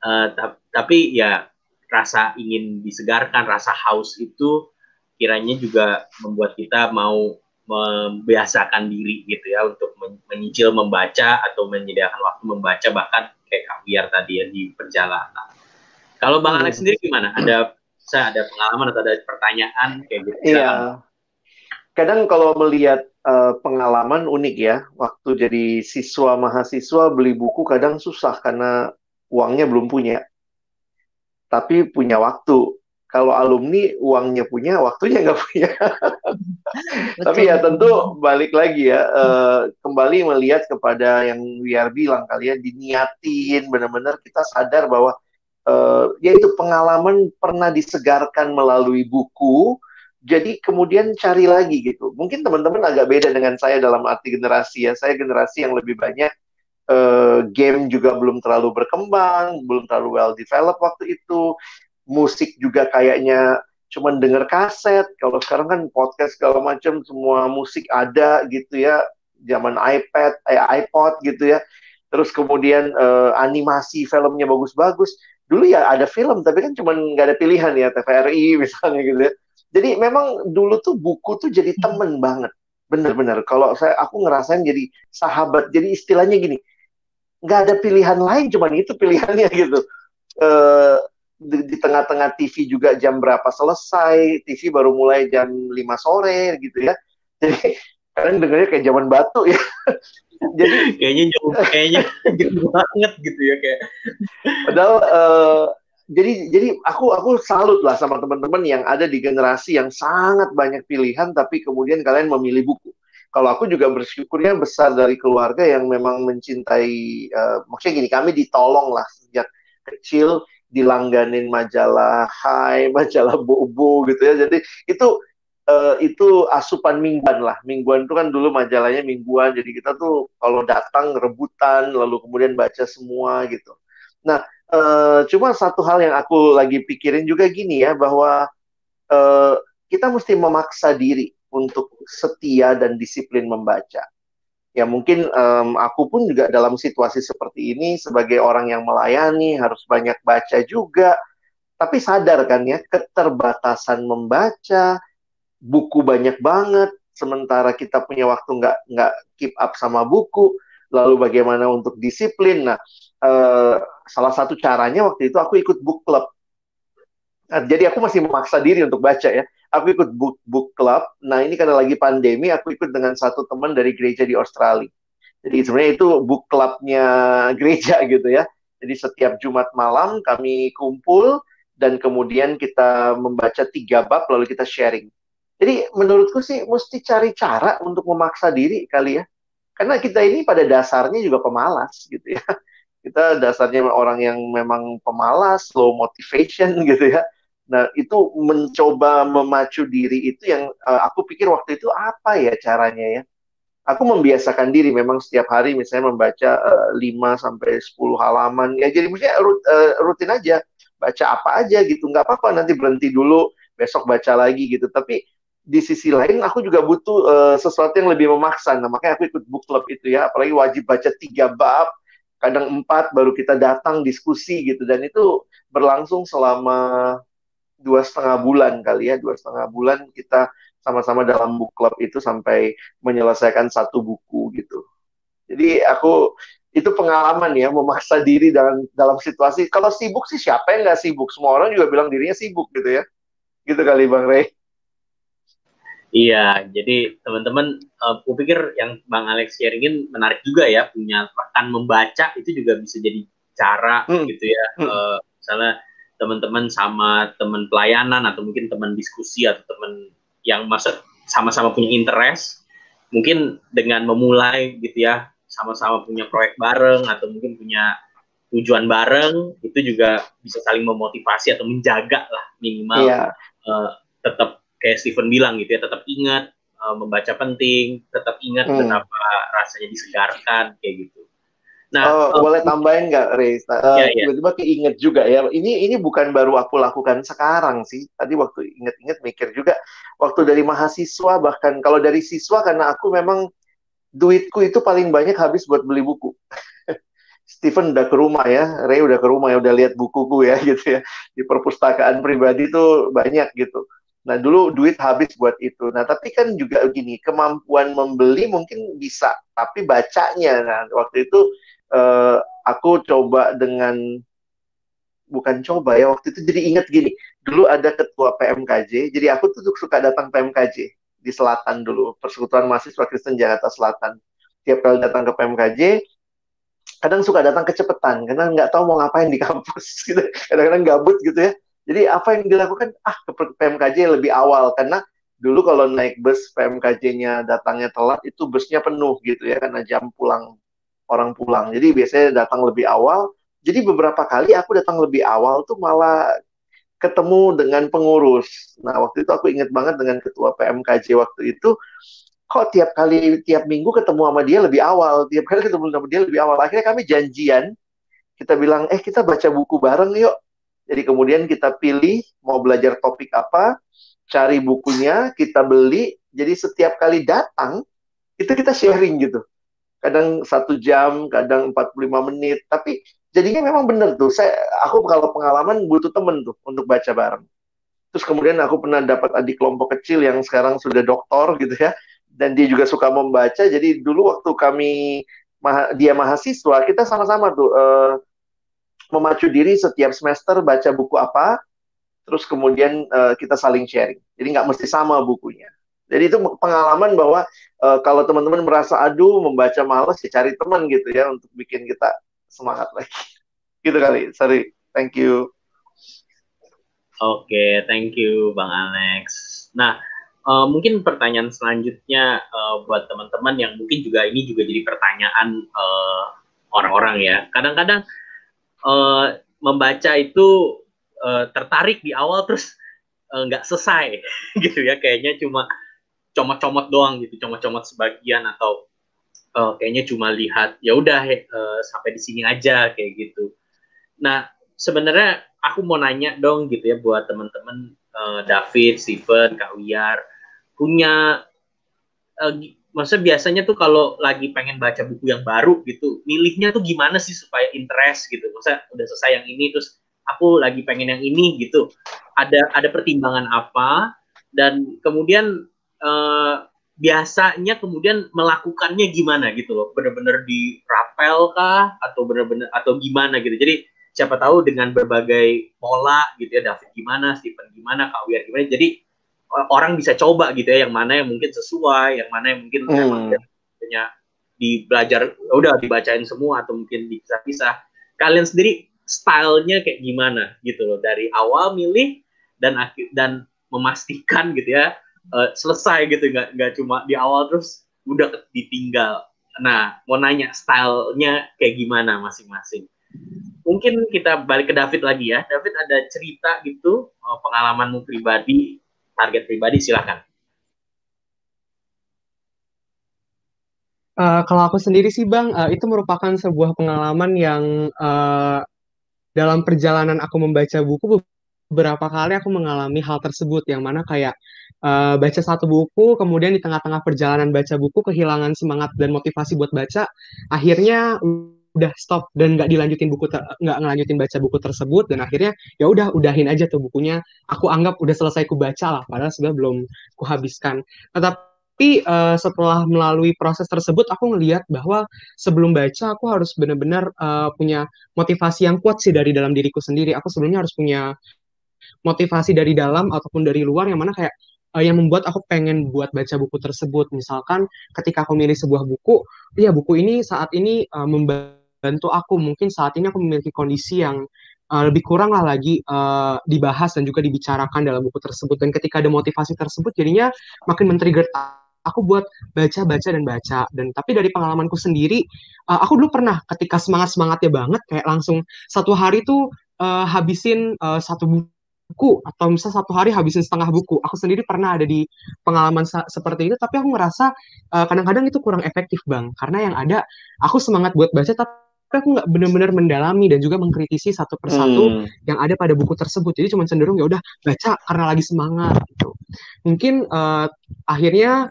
Uh, tapi ya rasa ingin disegarkan, rasa haus itu kiranya juga membuat kita mau membiasakan diri gitu ya untuk menyicil membaca atau menyediakan waktu membaca bahkan kayak Kak Biar tadi ya di perjalanan. Kalau Bang Alex sendiri gimana? Ada saya ada pengalaman atau ada pertanyaan kayak gitu? Iya. Kadang kalau melihat uh, pengalaman unik ya, waktu jadi siswa mahasiswa beli buku kadang susah karena uangnya belum punya, tapi punya waktu. Kalau alumni uangnya punya, waktunya nggak punya. tapi ya tentu balik lagi ya, uh, kembali melihat kepada yang biar bilang kalian ya, diniatin, benar-benar kita sadar bahwa uh, yaitu pengalaman pernah disegarkan melalui buku, jadi kemudian cari lagi gitu. Mungkin teman-teman agak beda dengan saya dalam arti generasi ya. Saya generasi yang lebih banyak uh, game juga belum terlalu berkembang, belum terlalu well developed waktu itu. Musik juga kayaknya cuman denger kaset. Kalau sekarang kan podcast segala macam semua musik ada gitu ya. Zaman iPad, eh, iPod gitu ya. Terus kemudian uh, animasi filmnya bagus-bagus. Dulu ya ada film tapi kan cuman nggak ada pilihan ya TVRI misalnya gitu ya. Jadi memang dulu tuh buku tuh jadi temen banget bener-bener kalau saya aku ngerasain jadi sahabat jadi istilahnya gini nggak ada pilihan lain cuman itu pilihannya gitu. Uh, di, di tengah-tengah TV juga jam berapa selesai TV baru mulai jam 5 sore gitu ya. Jadi kalian dengarnya kayak zaman batu ya. Jadi kayaknya jauh kayaknya jauh banget gitu ya kayak. Padahal uh, jadi jadi aku aku salut lah sama teman-teman yang ada di generasi yang sangat banyak pilihan tapi kemudian kalian memilih buku kalau aku juga bersyukurnya besar dari keluarga yang memang mencintai uh, maksudnya gini kami ditolong lah sejak kecil dilangganin majalah Hai, majalah Bobo gitu ya. Jadi itu uh, itu asupan mingguan lah. Mingguan itu kan dulu majalahnya mingguan. Jadi kita tuh kalau datang rebutan lalu kemudian baca semua gitu. Nah, uh, cuma satu hal yang aku lagi pikirin juga gini ya bahwa uh, kita mesti memaksa diri untuk setia dan disiplin membaca. Ya mungkin um, aku pun juga dalam situasi seperti ini sebagai orang yang melayani harus banyak baca juga. Tapi sadar kan ya keterbatasan membaca, buku banyak banget, sementara kita punya waktu nggak nggak keep up sama buku. Lalu bagaimana untuk disiplin? Nah uh, salah satu caranya waktu itu aku ikut book club. Nah, jadi aku masih memaksa diri untuk baca ya. Aku ikut book book club. Nah ini karena lagi pandemi, aku ikut dengan satu teman dari gereja di Australia. Jadi sebenarnya itu book clubnya gereja gitu ya. Jadi setiap Jumat malam kami kumpul dan kemudian kita membaca tiga bab lalu kita sharing. Jadi menurutku sih mesti cari cara untuk memaksa diri kali ya. Karena kita ini pada dasarnya juga pemalas gitu ya kita dasarnya orang yang memang pemalas, low motivation gitu ya. Nah, itu mencoba memacu diri itu yang uh, aku pikir waktu itu apa ya caranya ya. Aku membiasakan diri memang setiap hari misalnya membaca uh, eh, 5 sampai 10 halaman. Ya jadi maksudnya rut, uh, rutin aja. Baca apa aja gitu. Nggak apa-apa nanti berhenti dulu besok baca lagi gitu. Tapi di sisi lain aku juga butuh uh, sesuatu yang lebih memaksa. Nah makanya aku ikut book club itu ya. Apalagi wajib baca tiga bab kadang empat baru kita datang diskusi gitu. Dan itu berlangsung selama dua setengah bulan kali ya. Dua setengah bulan kita sama-sama dalam book club itu sampai menyelesaikan satu buku gitu. Jadi aku itu pengalaman ya memaksa diri dalam dalam situasi. Kalau sibuk sih siapa yang nggak sibuk? Semua orang juga bilang dirinya sibuk gitu ya. Gitu kali bang Ray Iya, jadi teman-teman, uh, aku pikir yang Bang Alex sharingin menarik juga ya, punya rekan membaca itu juga bisa jadi cara hmm. gitu ya. Hmm. Uh, misalnya teman-teman sama teman pelayanan atau mungkin teman diskusi atau teman yang masa sama-sama punya interest, mungkin dengan memulai gitu ya, sama-sama punya proyek bareng atau mungkin punya tujuan bareng, itu juga bisa saling memotivasi atau menjaga lah minimal yeah. Iya. uh, tetap kayak Steven bilang gitu ya tetap ingat uh, membaca penting tetap ingat hmm. betapa rasanya disegarkan kayak gitu nah oh, uh, boleh tambahin nggak Rey uh, ya, ya. tiba-tiba keinget juga ya ini ini bukan baru aku lakukan sekarang sih tadi waktu inget-inget mikir juga waktu dari mahasiswa bahkan kalau dari siswa karena aku memang duitku itu paling banyak habis buat beli buku Steven udah ke rumah ya, Ray udah ke rumah ya, udah lihat bukuku ya gitu ya. Di perpustakaan pribadi tuh banyak gitu. Nah, dulu duit habis buat itu. Nah, tapi kan juga gini, kemampuan membeli mungkin bisa, tapi bacanya. Nah, waktu itu uh, aku coba dengan bukan coba ya, waktu itu jadi ingat gini. Dulu ada ketua PMKJ, jadi aku tuh suka datang PMKJ di selatan dulu, Persekutuan Mahasiswa Kristen Jakarta Selatan. Tiap kali datang ke PMKJ, kadang suka datang kecepatan karena nggak tahu mau ngapain di kampus gitu. Kadang-kadang gabut gitu ya jadi apa yang dilakukan? Ah, ke PMKJ lebih awal karena dulu kalau naik bus PMKJ-nya datangnya telat itu busnya penuh gitu ya karena jam pulang orang pulang. Jadi biasanya datang lebih awal. Jadi beberapa kali aku datang lebih awal tuh malah ketemu dengan pengurus. Nah, waktu itu aku ingat banget dengan ketua PMKJ waktu itu kok tiap kali tiap minggu ketemu sama dia lebih awal, tiap kali ketemu sama dia lebih awal. Akhirnya kami janjian kita bilang, "Eh, kita baca buku bareng yuk." Jadi kemudian kita pilih mau belajar topik apa, cari bukunya, kita beli. Jadi setiap kali datang, itu kita sharing gitu. Kadang satu jam, kadang 45 menit. Tapi jadinya memang benar tuh. Saya, aku kalau pengalaman butuh temen tuh untuk baca bareng. Terus kemudian aku pernah dapat adik kelompok kecil yang sekarang sudah doktor gitu ya. Dan dia juga suka membaca. Jadi dulu waktu kami dia mahasiswa, kita sama-sama tuh uh, memacu diri setiap semester baca buku apa, terus kemudian uh, kita saling sharing. Jadi nggak mesti sama bukunya. Jadi itu pengalaman bahwa uh, kalau teman-teman merasa aduh membaca males ya cari teman gitu ya untuk bikin kita semangat lagi. gitu kali. Sorry. Thank you. Oke, okay, thank you Bang Alex. Nah, uh, mungkin pertanyaan selanjutnya uh, buat teman-teman yang mungkin juga ini juga jadi pertanyaan orang-orang uh, ya. Kadang-kadang uh, membaca itu uh, tertarik di awal terus eh, nggak uh, selesai. Gitu ya kayaknya cuma comot-comot doang gitu comot-comot sebagian atau uh, kayaknya cuma lihat ya udah uh, sampai di sini aja kayak gitu. Nah sebenarnya aku mau nanya dong gitu ya buat teman-teman uh, David, Steven, Kak Wiyar punya uh, maksudnya biasanya tuh kalau lagi pengen baca buku yang baru gitu, milihnya tuh gimana sih supaya interest gitu. Maksudnya udah selesai yang ini terus aku lagi pengen yang ini gitu. Ada ada pertimbangan apa? Dan kemudian uh, biasanya kemudian melakukannya gimana gitu loh? Bener-bener di rapel kah? Atau bener-bener atau gimana gitu? Jadi siapa tahu dengan berbagai pola gitu ya David gimana Stephen gimana Kak Wiyar gimana? Jadi orang bisa coba gitu ya yang mana yang mungkin sesuai yang mana yang mungkin hmm. punya di belajar udah dibacain semua atau mungkin dipisah-pisah. Kalian sendiri stylenya kayak gimana gitu loh dari awal milih dan akhir dan memastikan gitu ya uh, selesai gitu nggak nggak cuma di awal terus udah ditinggal. Nah mau nanya stylenya kayak gimana masing-masing? Mungkin kita balik ke David lagi ya. David ada cerita gitu uh, pengalamanmu pribadi target pribadi silahkan Uh, kalau aku sendiri sih Bang, uh, itu merupakan sebuah pengalaman yang uh, dalam perjalanan aku membaca buku beberapa kali aku mengalami hal tersebut yang mana kayak uh, baca satu buku, kemudian di tengah-tengah perjalanan baca buku kehilangan semangat dan motivasi buat baca, akhirnya udah stop dan nggak dilanjutin buku nggak ngelanjutin baca buku tersebut dan akhirnya ya udah udahin aja tuh bukunya. Aku anggap udah selesai ku baca lah padahal sudah belum ku habiskan tetapi uh, setelah melalui proses tersebut aku ngelihat bahwa sebelum baca aku harus benar-benar uh, punya motivasi yang kuat sih dari dalam diriku sendiri. Aku sebelumnya harus punya motivasi dari dalam ataupun dari luar yang mana kayak uh, yang membuat aku pengen buat baca buku tersebut. Misalkan ketika aku milih sebuah buku, ya buku ini saat ini uh, membantu aku. Mungkin saat ini aku memiliki kondisi yang uh, lebih kurang lah lagi uh, dibahas dan juga dibicarakan dalam buku tersebut. Dan ketika ada motivasi tersebut, jadinya makin men-trigger aku buat baca baca dan baca dan tapi dari pengalamanku sendiri uh, aku dulu pernah ketika semangat semangatnya banget kayak langsung satu hari tuh uh, habisin uh, satu buku atau misal satu hari habisin setengah buku. Aku sendiri pernah ada di pengalaman seperti itu, tapi aku kadang kadang-kadang itu kurang efektif bang, karena yang ada aku semangat buat baca, tapi aku nggak benar-benar mendalami dan juga mengkritisi satu persatu hmm. yang ada pada buku tersebut. Jadi cuma cenderung ya udah baca karena lagi semangat gitu. Mungkin uh, akhirnya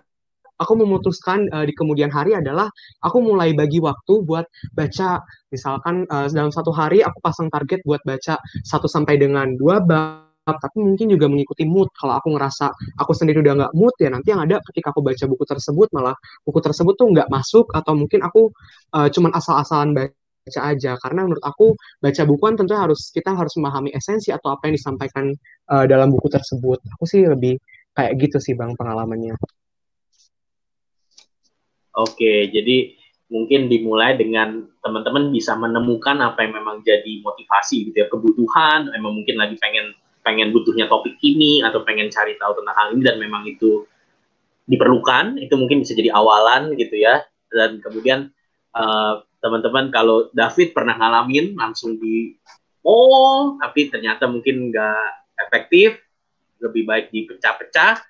aku memutuskan uh, di kemudian hari adalah aku mulai bagi waktu buat baca misalkan uh, dalam satu hari aku pasang target buat baca satu sampai dengan dua bab tapi mungkin juga mengikuti mood kalau aku ngerasa aku sendiri udah nggak mood ya nanti yang ada ketika aku baca buku tersebut malah buku tersebut tuh nggak masuk atau mungkin aku uh, cuman asal-asalan baca aja. Karena menurut aku baca buku kan tentu harus kita harus memahami esensi atau apa yang disampaikan uh, dalam buku tersebut. Aku sih lebih kayak gitu sih bang pengalamannya. Oke, jadi mungkin dimulai dengan teman-teman bisa menemukan apa yang memang jadi motivasi gitu ya, kebutuhan, memang mungkin lagi pengen pengen butuhnya topik ini atau pengen cari tahu tentang hal ini dan memang itu diperlukan, itu mungkin bisa jadi awalan gitu ya. Dan kemudian uh, teman-teman kalau David pernah ngalamin langsung di oh tapi ternyata mungkin nggak efektif, lebih baik dipecah-pecah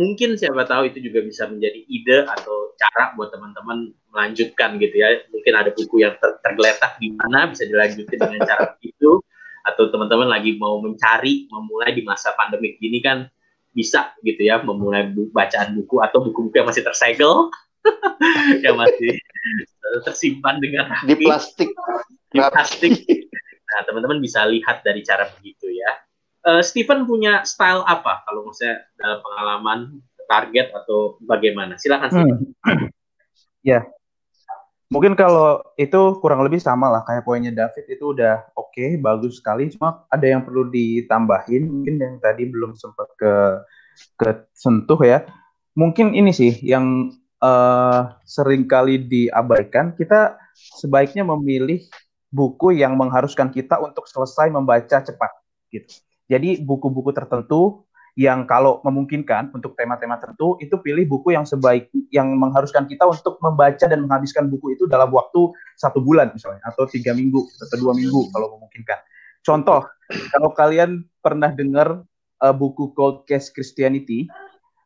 mungkin siapa tahu itu juga bisa menjadi ide atau cara buat teman-teman melanjutkan gitu ya. Mungkin ada buku yang ter tergeletak di mana bisa dilanjutkan dengan cara itu atau teman-teman lagi mau mencari memulai di masa pandemi gini kan bisa gitu ya memulai bu bacaan buku atau buku-buku yang masih tersegel yang masih tersimpan dengan rapi, di plastik di plastik nah teman-teman bisa lihat dari cara begitu ya uh, Steven punya style apa kalau misalnya dalam pengalaman target atau bagaimana? Silakan Steven. Hmm. ya, mungkin kalau itu kurang lebih sama lah kayak poinnya David itu udah oke, okay, bagus sekali. Cuma ada yang perlu ditambahin, mungkin yang tadi belum sempat ke ke sentuh ya. Mungkin ini sih yang uh, sering kali diabaikan. Kita sebaiknya memilih buku yang mengharuskan kita untuk selesai membaca cepat gitu. Jadi buku-buku tertentu yang kalau memungkinkan untuk tema-tema tertentu itu pilih buku yang sebaik yang mengharuskan kita untuk membaca dan menghabiskan buku itu dalam waktu satu bulan misalnya atau tiga minggu atau dua minggu kalau memungkinkan. Contoh, kalau kalian pernah dengar uh, buku Cold Case Christianity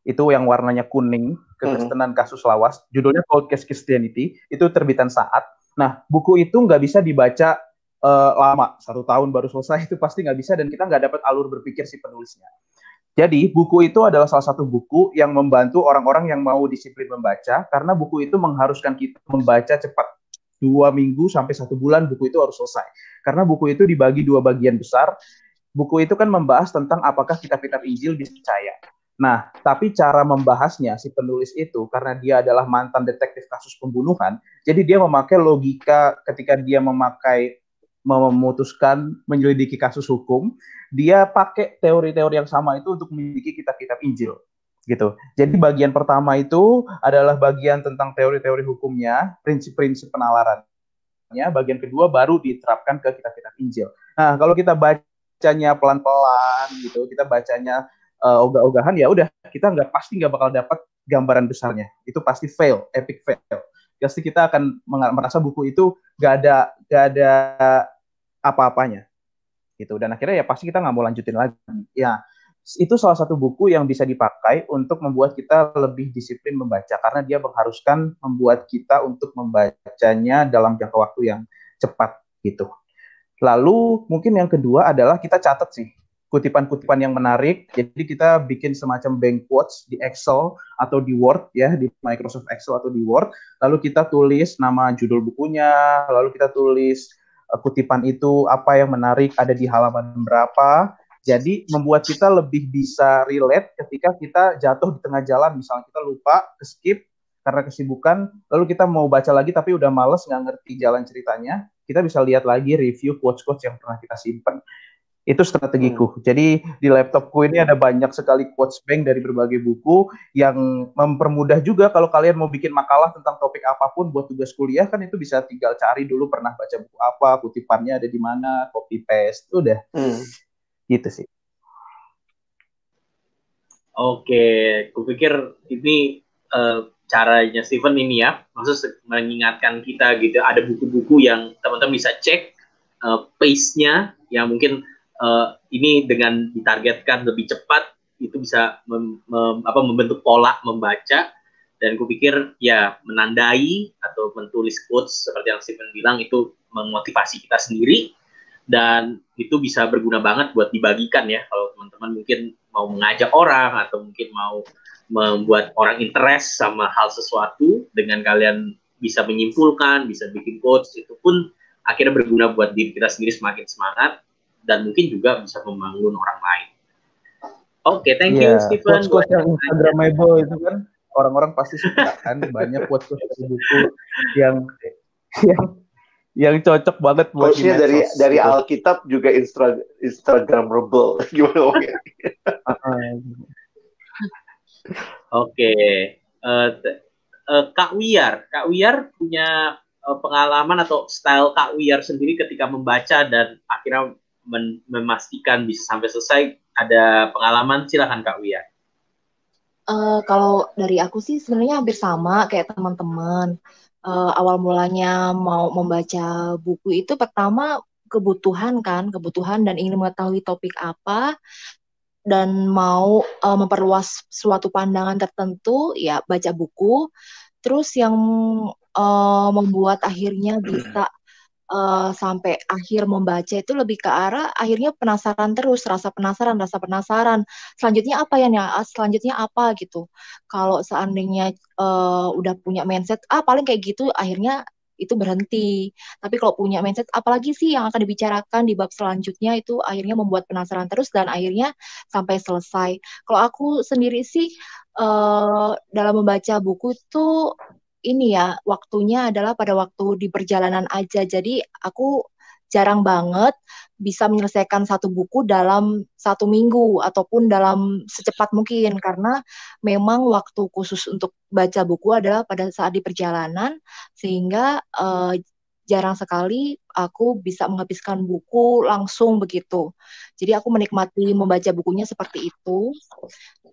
itu yang warnanya kuning kekristenan kasus lawas judulnya Cold Case Christianity itu terbitan saat. Nah buku itu nggak bisa dibaca uh, lama satu tahun baru selesai itu pasti nggak bisa dan kita nggak dapat alur berpikir si penulisnya. Jadi buku itu adalah salah satu buku yang membantu orang-orang yang mau disiplin membaca karena buku itu mengharuskan kita membaca cepat dua minggu sampai satu bulan buku itu harus selesai karena buku itu dibagi dua bagian besar. Buku itu kan membahas tentang apakah kitab-kitab Injil bisa percaya. Nah, tapi cara membahasnya si penulis itu karena dia adalah mantan detektif kasus pembunuhan, jadi dia memakai logika ketika dia memakai memutuskan menyelidiki kasus hukum, dia pakai teori-teori yang sama itu untuk memiliki kitab-kitab Injil gitu. Jadi bagian pertama itu adalah bagian tentang teori-teori hukumnya, prinsip-prinsip penalarannya. Bagian kedua baru diterapkan ke kitab-kitab Injil. Nah, kalau kita bacanya pelan-pelan gitu, kita bacanya uh, ogah-ogahan ya udah kita nggak pasti nggak bakal dapat gambaran besarnya. Itu pasti fail epic fail. Pasti kita akan merasa buku itu nggak ada nggak ada apa-apanya. Gitu. Dan akhirnya ya pasti kita nggak mau lanjutin lagi. Ya itu salah satu buku yang bisa dipakai untuk membuat kita lebih disiplin membaca. Karena dia mengharuskan membuat kita untuk membacanya dalam jangka waktu yang cepat gitu. Lalu mungkin yang kedua adalah kita catat sih kutipan-kutipan yang menarik. Jadi kita bikin semacam bank quotes di Excel atau di Word ya, di Microsoft Excel atau di Word. Lalu kita tulis nama judul bukunya, lalu kita tulis uh, kutipan itu apa yang menarik ada di halaman berapa. Jadi membuat kita lebih bisa relate ketika kita jatuh di tengah jalan, misalnya kita lupa, skip karena kesibukan, lalu kita mau baca lagi tapi udah males nggak ngerti jalan ceritanya, kita bisa lihat lagi review quotes-quotes yang pernah kita simpan. Itu strategiku. Hmm. Jadi di laptopku ini ada banyak sekali quotes bank dari berbagai buku yang mempermudah juga kalau kalian mau bikin makalah tentang topik apa pun buat tugas kuliah kan itu bisa tinggal cari dulu pernah baca buku apa, kutipannya ada di mana, copy paste, udah. Hmm. Gitu sih. Oke, kupikir ini uh, caranya Steven ini ya, maksud mengingatkan kita gitu, ada buku-buku yang teman-teman bisa cek uh, pace-nya yang mungkin uh, ini dengan ditargetkan lebih cepat itu bisa mem, mem, apa, membentuk pola membaca. Dan kupikir ya menandai atau menulis quotes seperti yang Stephen bilang itu memotivasi kita sendiri. Dan itu bisa berguna banget buat dibagikan ya. Kalau teman-teman mungkin mau mengajak orang atau mungkin mau membuat orang interest sama hal sesuatu dengan kalian bisa menyimpulkan, bisa bikin quotes itu pun akhirnya berguna buat diri kita sendiri semakin semangat dan mungkin juga bisa membangun orang lain. Oke, okay, thank yeah. you Stephen. Quotes yang Instagramable itu kan orang-orang pasti suka kan banyak quotes dari buku yang yang yang cocok banget buat Quotesnya dari gitu. dari Alkitab juga Instra, Instagramable gimana Oke, okay. uh, eh, uh, eh, Kak Wiar, Kak Wiar punya uh, pengalaman atau style Kak Wiar sendiri ketika membaca dan akhirnya memastikan bisa sampai selesai ada pengalaman silakan Kak Wia. Uh, kalau dari aku sih sebenarnya hampir sama kayak teman-teman. Uh, awal mulanya mau membaca buku itu pertama kebutuhan kan, kebutuhan dan ingin mengetahui topik apa dan mau uh, memperluas suatu pandangan tertentu ya baca buku. Terus yang uh, membuat akhirnya bisa uh, sampai akhir membaca itu lebih ke arah akhirnya penasaran terus, rasa penasaran, rasa penasaran. Selanjutnya apa ya nih? Selanjutnya apa gitu. Kalau seandainya uh, udah punya mindset, ah paling kayak gitu, akhirnya itu berhenti. Tapi kalau punya mindset, apalagi sih yang akan dibicarakan di bab selanjutnya itu akhirnya membuat penasaran terus dan akhirnya sampai selesai. Kalau aku sendiri sih uh, dalam membaca buku itu ini ya waktunya adalah pada waktu di perjalanan aja. Jadi aku jarang banget bisa menyelesaikan satu buku dalam satu minggu ataupun dalam secepat mungkin karena memang waktu khusus untuk baca buku adalah pada saat di perjalanan sehingga uh, jarang sekali aku bisa menghabiskan buku langsung begitu. Jadi aku menikmati membaca bukunya seperti itu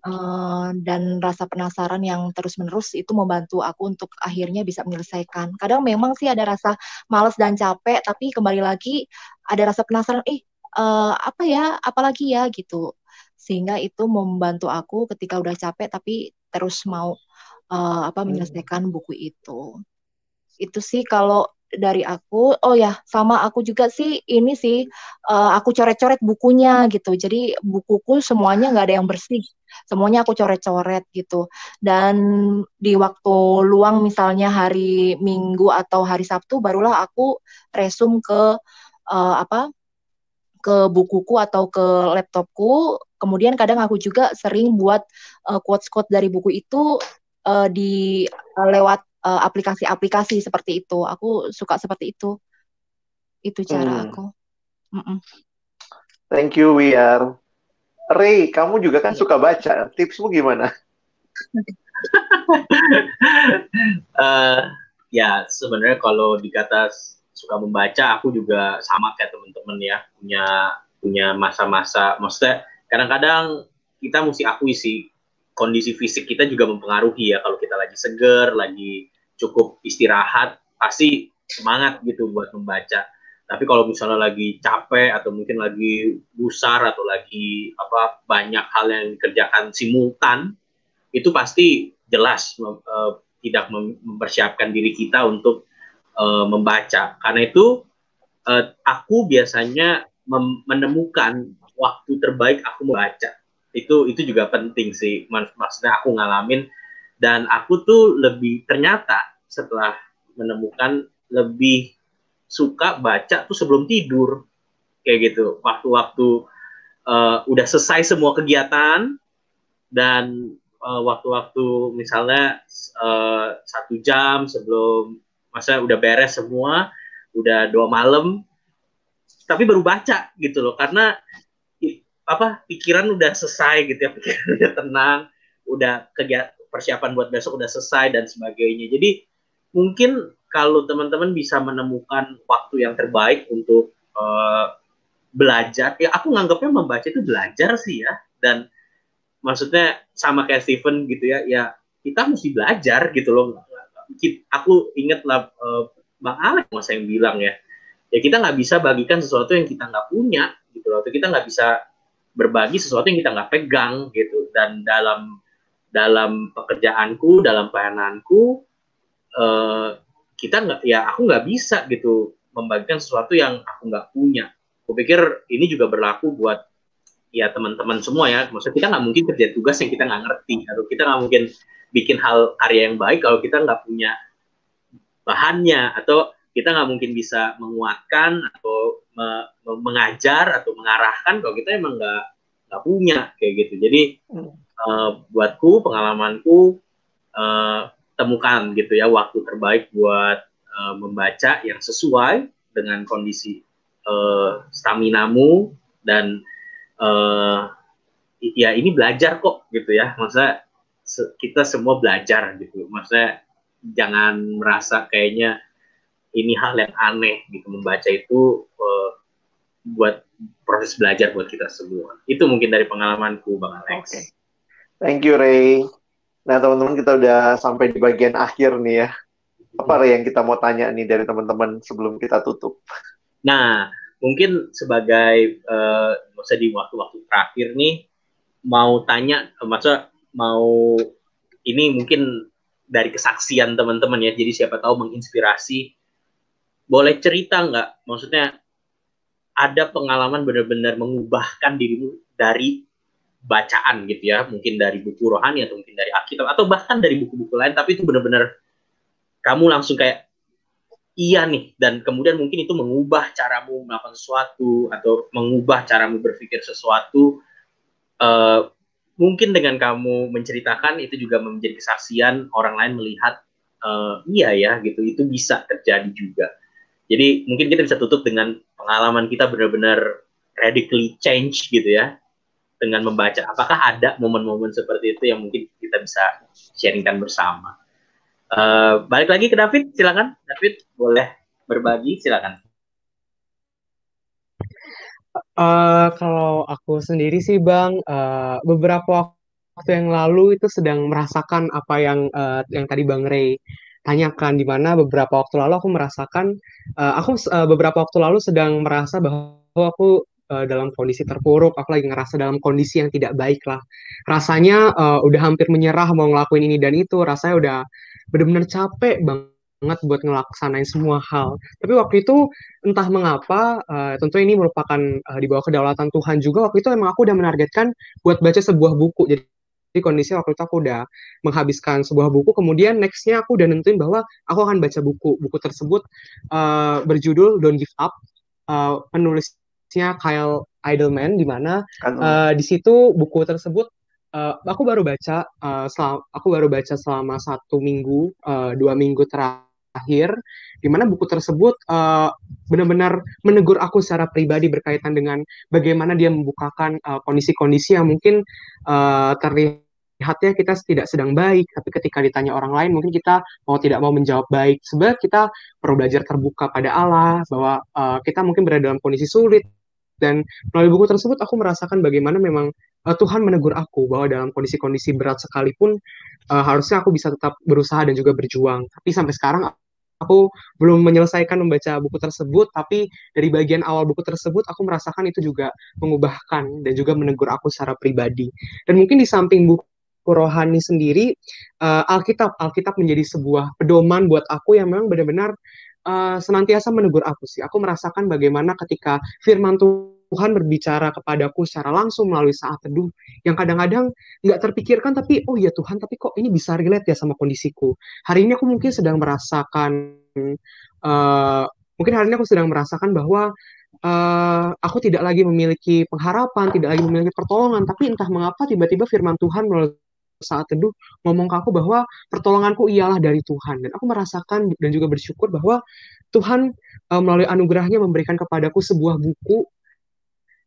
uh, dan rasa penasaran yang terus-menerus itu membantu aku untuk akhirnya bisa menyelesaikan. Kadang memang sih ada rasa males dan capek, tapi kembali lagi ada rasa penasaran, eh uh, apa ya, apalagi ya gitu. Sehingga itu membantu aku ketika udah capek tapi terus mau uh, apa hmm. menyelesaikan buku itu. Itu sih kalau dari aku oh ya sama aku juga sih ini sih uh, aku coret-coret bukunya gitu jadi bukuku semuanya nggak ada yang bersih semuanya aku coret-coret gitu dan di waktu luang misalnya hari Minggu atau hari Sabtu barulah aku resum ke uh, apa ke bukuku atau ke laptopku. Kemudian kadang aku juga sering buat uh, quotes-quotes dari buku itu uh, di uh, lewat aplikasi-aplikasi uh, seperti itu. Aku suka seperti itu. Itu cara hmm. aku. Mm -mm. Thank you, We are. Ray, kamu juga kan suka baca. Tipsmu gimana? uh, ya sebenarnya kalau dikata suka membaca, aku juga sama kayak teman-teman ya punya punya masa-masa. Maksudnya kadang-kadang kita mesti akui sih kondisi fisik kita juga mempengaruhi ya. Kalau kita lagi seger, lagi cukup istirahat, pasti semangat gitu buat membaca. Tapi kalau misalnya lagi capek atau mungkin lagi busar atau lagi apa banyak hal yang dikerjakan simultan itu pasti jelas uh, tidak mempersiapkan diri kita untuk uh, membaca. Karena itu uh, aku biasanya menemukan waktu terbaik aku membaca. Itu itu juga penting sih. Maksudnya aku ngalamin dan aku tuh lebih ternyata setelah menemukan lebih suka baca tuh sebelum tidur. Kayak gitu waktu-waktu uh, udah selesai semua kegiatan dan uh, waktu-waktu misalnya uh, satu jam sebelum masa udah beres semua udah dua malam tapi baru baca gitu loh. Karena apa pikiran udah selesai gitu ya pikiran udah tenang udah kegiatan persiapan buat besok udah selesai dan sebagainya jadi mungkin kalau teman-teman bisa menemukan waktu yang terbaik untuk uh, belajar, ya aku nganggapnya membaca itu belajar sih ya. Dan maksudnya sama kayak Steven gitu ya, ya kita mesti belajar gitu loh. Aku inget lah uh, Bang Alex masa yang bilang ya, ya kita nggak bisa bagikan sesuatu yang kita nggak punya gitu loh. Kita nggak bisa berbagi sesuatu yang kita nggak pegang gitu. Dan dalam dalam pekerjaanku, dalam pelayananku, uh, kita nggak ya aku nggak bisa gitu membagikan sesuatu yang aku nggak punya. Aku pikir ini juga berlaku buat ya teman-teman semua ya. Maksudnya kita nggak mungkin kerja tugas yang kita nggak ngerti atau kita nggak mungkin bikin hal karya yang baik kalau kita nggak punya bahannya atau kita nggak mungkin bisa menguatkan atau me mengajar atau mengarahkan kalau kita emang nggak nggak punya kayak gitu. Jadi hmm. Uh, buatku pengalamanku uh, temukan gitu ya waktu terbaik buat uh, membaca yang sesuai dengan kondisi uh, staminamu dan uh, ya ini belajar kok gitu ya se kita semua belajar gitu maksudnya jangan merasa kayaknya ini hal yang aneh gitu membaca itu uh, buat proses belajar buat kita semua itu mungkin dari pengalamanku bang Alex. Okay. Thank you Ray. Nah, teman-teman kita udah sampai di bagian akhir nih ya. Apa yang kita mau tanya nih dari teman-teman sebelum kita tutup? Nah, mungkin sebagai uh, maksudnya di waktu-waktu terakhir nih mau tanya, masa mau ini mungkin dari kesaksian teman-teman ya, jadi siapa tahu menginspirasi. Boleh cerita nggak? Maksudnya ada pengalaman benar-benar mengubahkan dirimu dari bacaan gitu ya, mungkin dari buku rohani atau mungkin dari Alkitab atau bahkan dari buku-buku lain, tapi itu benar-benar kamu langsung kayak iya nih dan kemudian mungkin itu mengubah caramu melakukan sesuatu atau mengubah caramu berpikir sesuatu. Uh, mungkin dengan kamu menceritakan itu juga menjadi kesaksian orang lain melihat uh, iya ya gitu itu bisa terjadi juga. Jadi mungkin kita bisa tutup dengan pengalaman kita benar-benar radically change gitu ya dengan membaca. Apakah ada momen-momen seperti itu yang mungkin kita bisa sharingkan bersama? Uh, balik lagi ke David, silakan. David boleh berbagi, silakan. Uh, kalau aku sendiri sih Bang, uh, beberapa waktu yang lalu itu sedang merasakan apa yang uh, yang tadi Bang Ray tanyakan, di mana beberapa waktu lalu aku merasakan, uh, aku uh, beberapa waktu lalu sedang merasa bahwa aku uh, dalam kondisi terpuruk, aku lagi ngerasa dalam kondisi yang tidak baik lah. Rasanya uh, udah hampir menyerah mau ngelakuin ini dan itu, rasanya udah bener-bener capek banget buat ngelaksanain semua hal. Tapi waktu itu entah mengapa, uh, tentu ini merupakan uh, di bawah kedaulatan Tuhan juga. Waktu itu emang aku udah menargetkan buat baca sebuah buku. Jadi di kondisi waktu itu aku udah menghabiskan sebuah buku, kemudian nextnya aku udah nentuin bahwa aku akan baca buku. Buku tersebut uh, berjudul Don't Give Up. Uh, penulis nulisnya Kyle Idleman di mana uh, di situ buku tersebut uh, aku baru baca uh, selama, aku baru baca selama satu minggu uh, dua minggu terakhir di mana buku tersebut uh, benar-benar menegur aku secara pribadi berkaitan dengan bagaimana dia membukakan kondisi-kondisi uh, yang mungkin uh, terlihatnya kita tidak sedang baik, tapi ketika ditanya orang lain mungkin kita mau tidak mau menjawab baik. Sebenarnya kita perlu belajar terbuka pada Allah bahwa uh, kita mungkin berada dalam kondisi sulit, dan melalui buku tersebut aku merasakan bagaimana memang uh, Tuhan menegur aku bahwa dalam kondisi-kondisi berat sekalipun uh, harusnya aku bisa tetap berusaha dan juga berjuang. Tapi sampai sekarang aku belum menyelesaikan membaca buku tersebut, tapi dari bagian awal buku tersebut aku merasakan itu juga mengubahkan dan juga menegur aku secara pribadi. Dan mungkin di samping buku rohani sendiri, uh, Alkitab Alkitab menjadi sebuah pedoman buat aku yang memang benar-benar uh, senantiasa menegur aku sih. Aku merasakan bagaimana ketika firman Tuhan berbicara kepadaku secara langsung melalui saat teduh yang kadang-kadang nggak terpikirkan tapi oh ya Tuhan tapi kok ini bisa relate ya sama kondisiku. Hari ini aku mungkin sedang merasakan uh, mungkin hari ini aku sedang merasakan bahwa uh, aku tidak lagi memiliki pengharapan, tidak lagi memiliki pertolongan, tapi entah mengapa tiba-tiba firman Tuhan melalui saat teduh ngomong ke aku bahwa pertolonganku ialah dari Tuhan dan aku merasakan dan juga bersyukur bahwa Tuhan uh, melalui anugerahnya memberikan kepadaku sebuah buku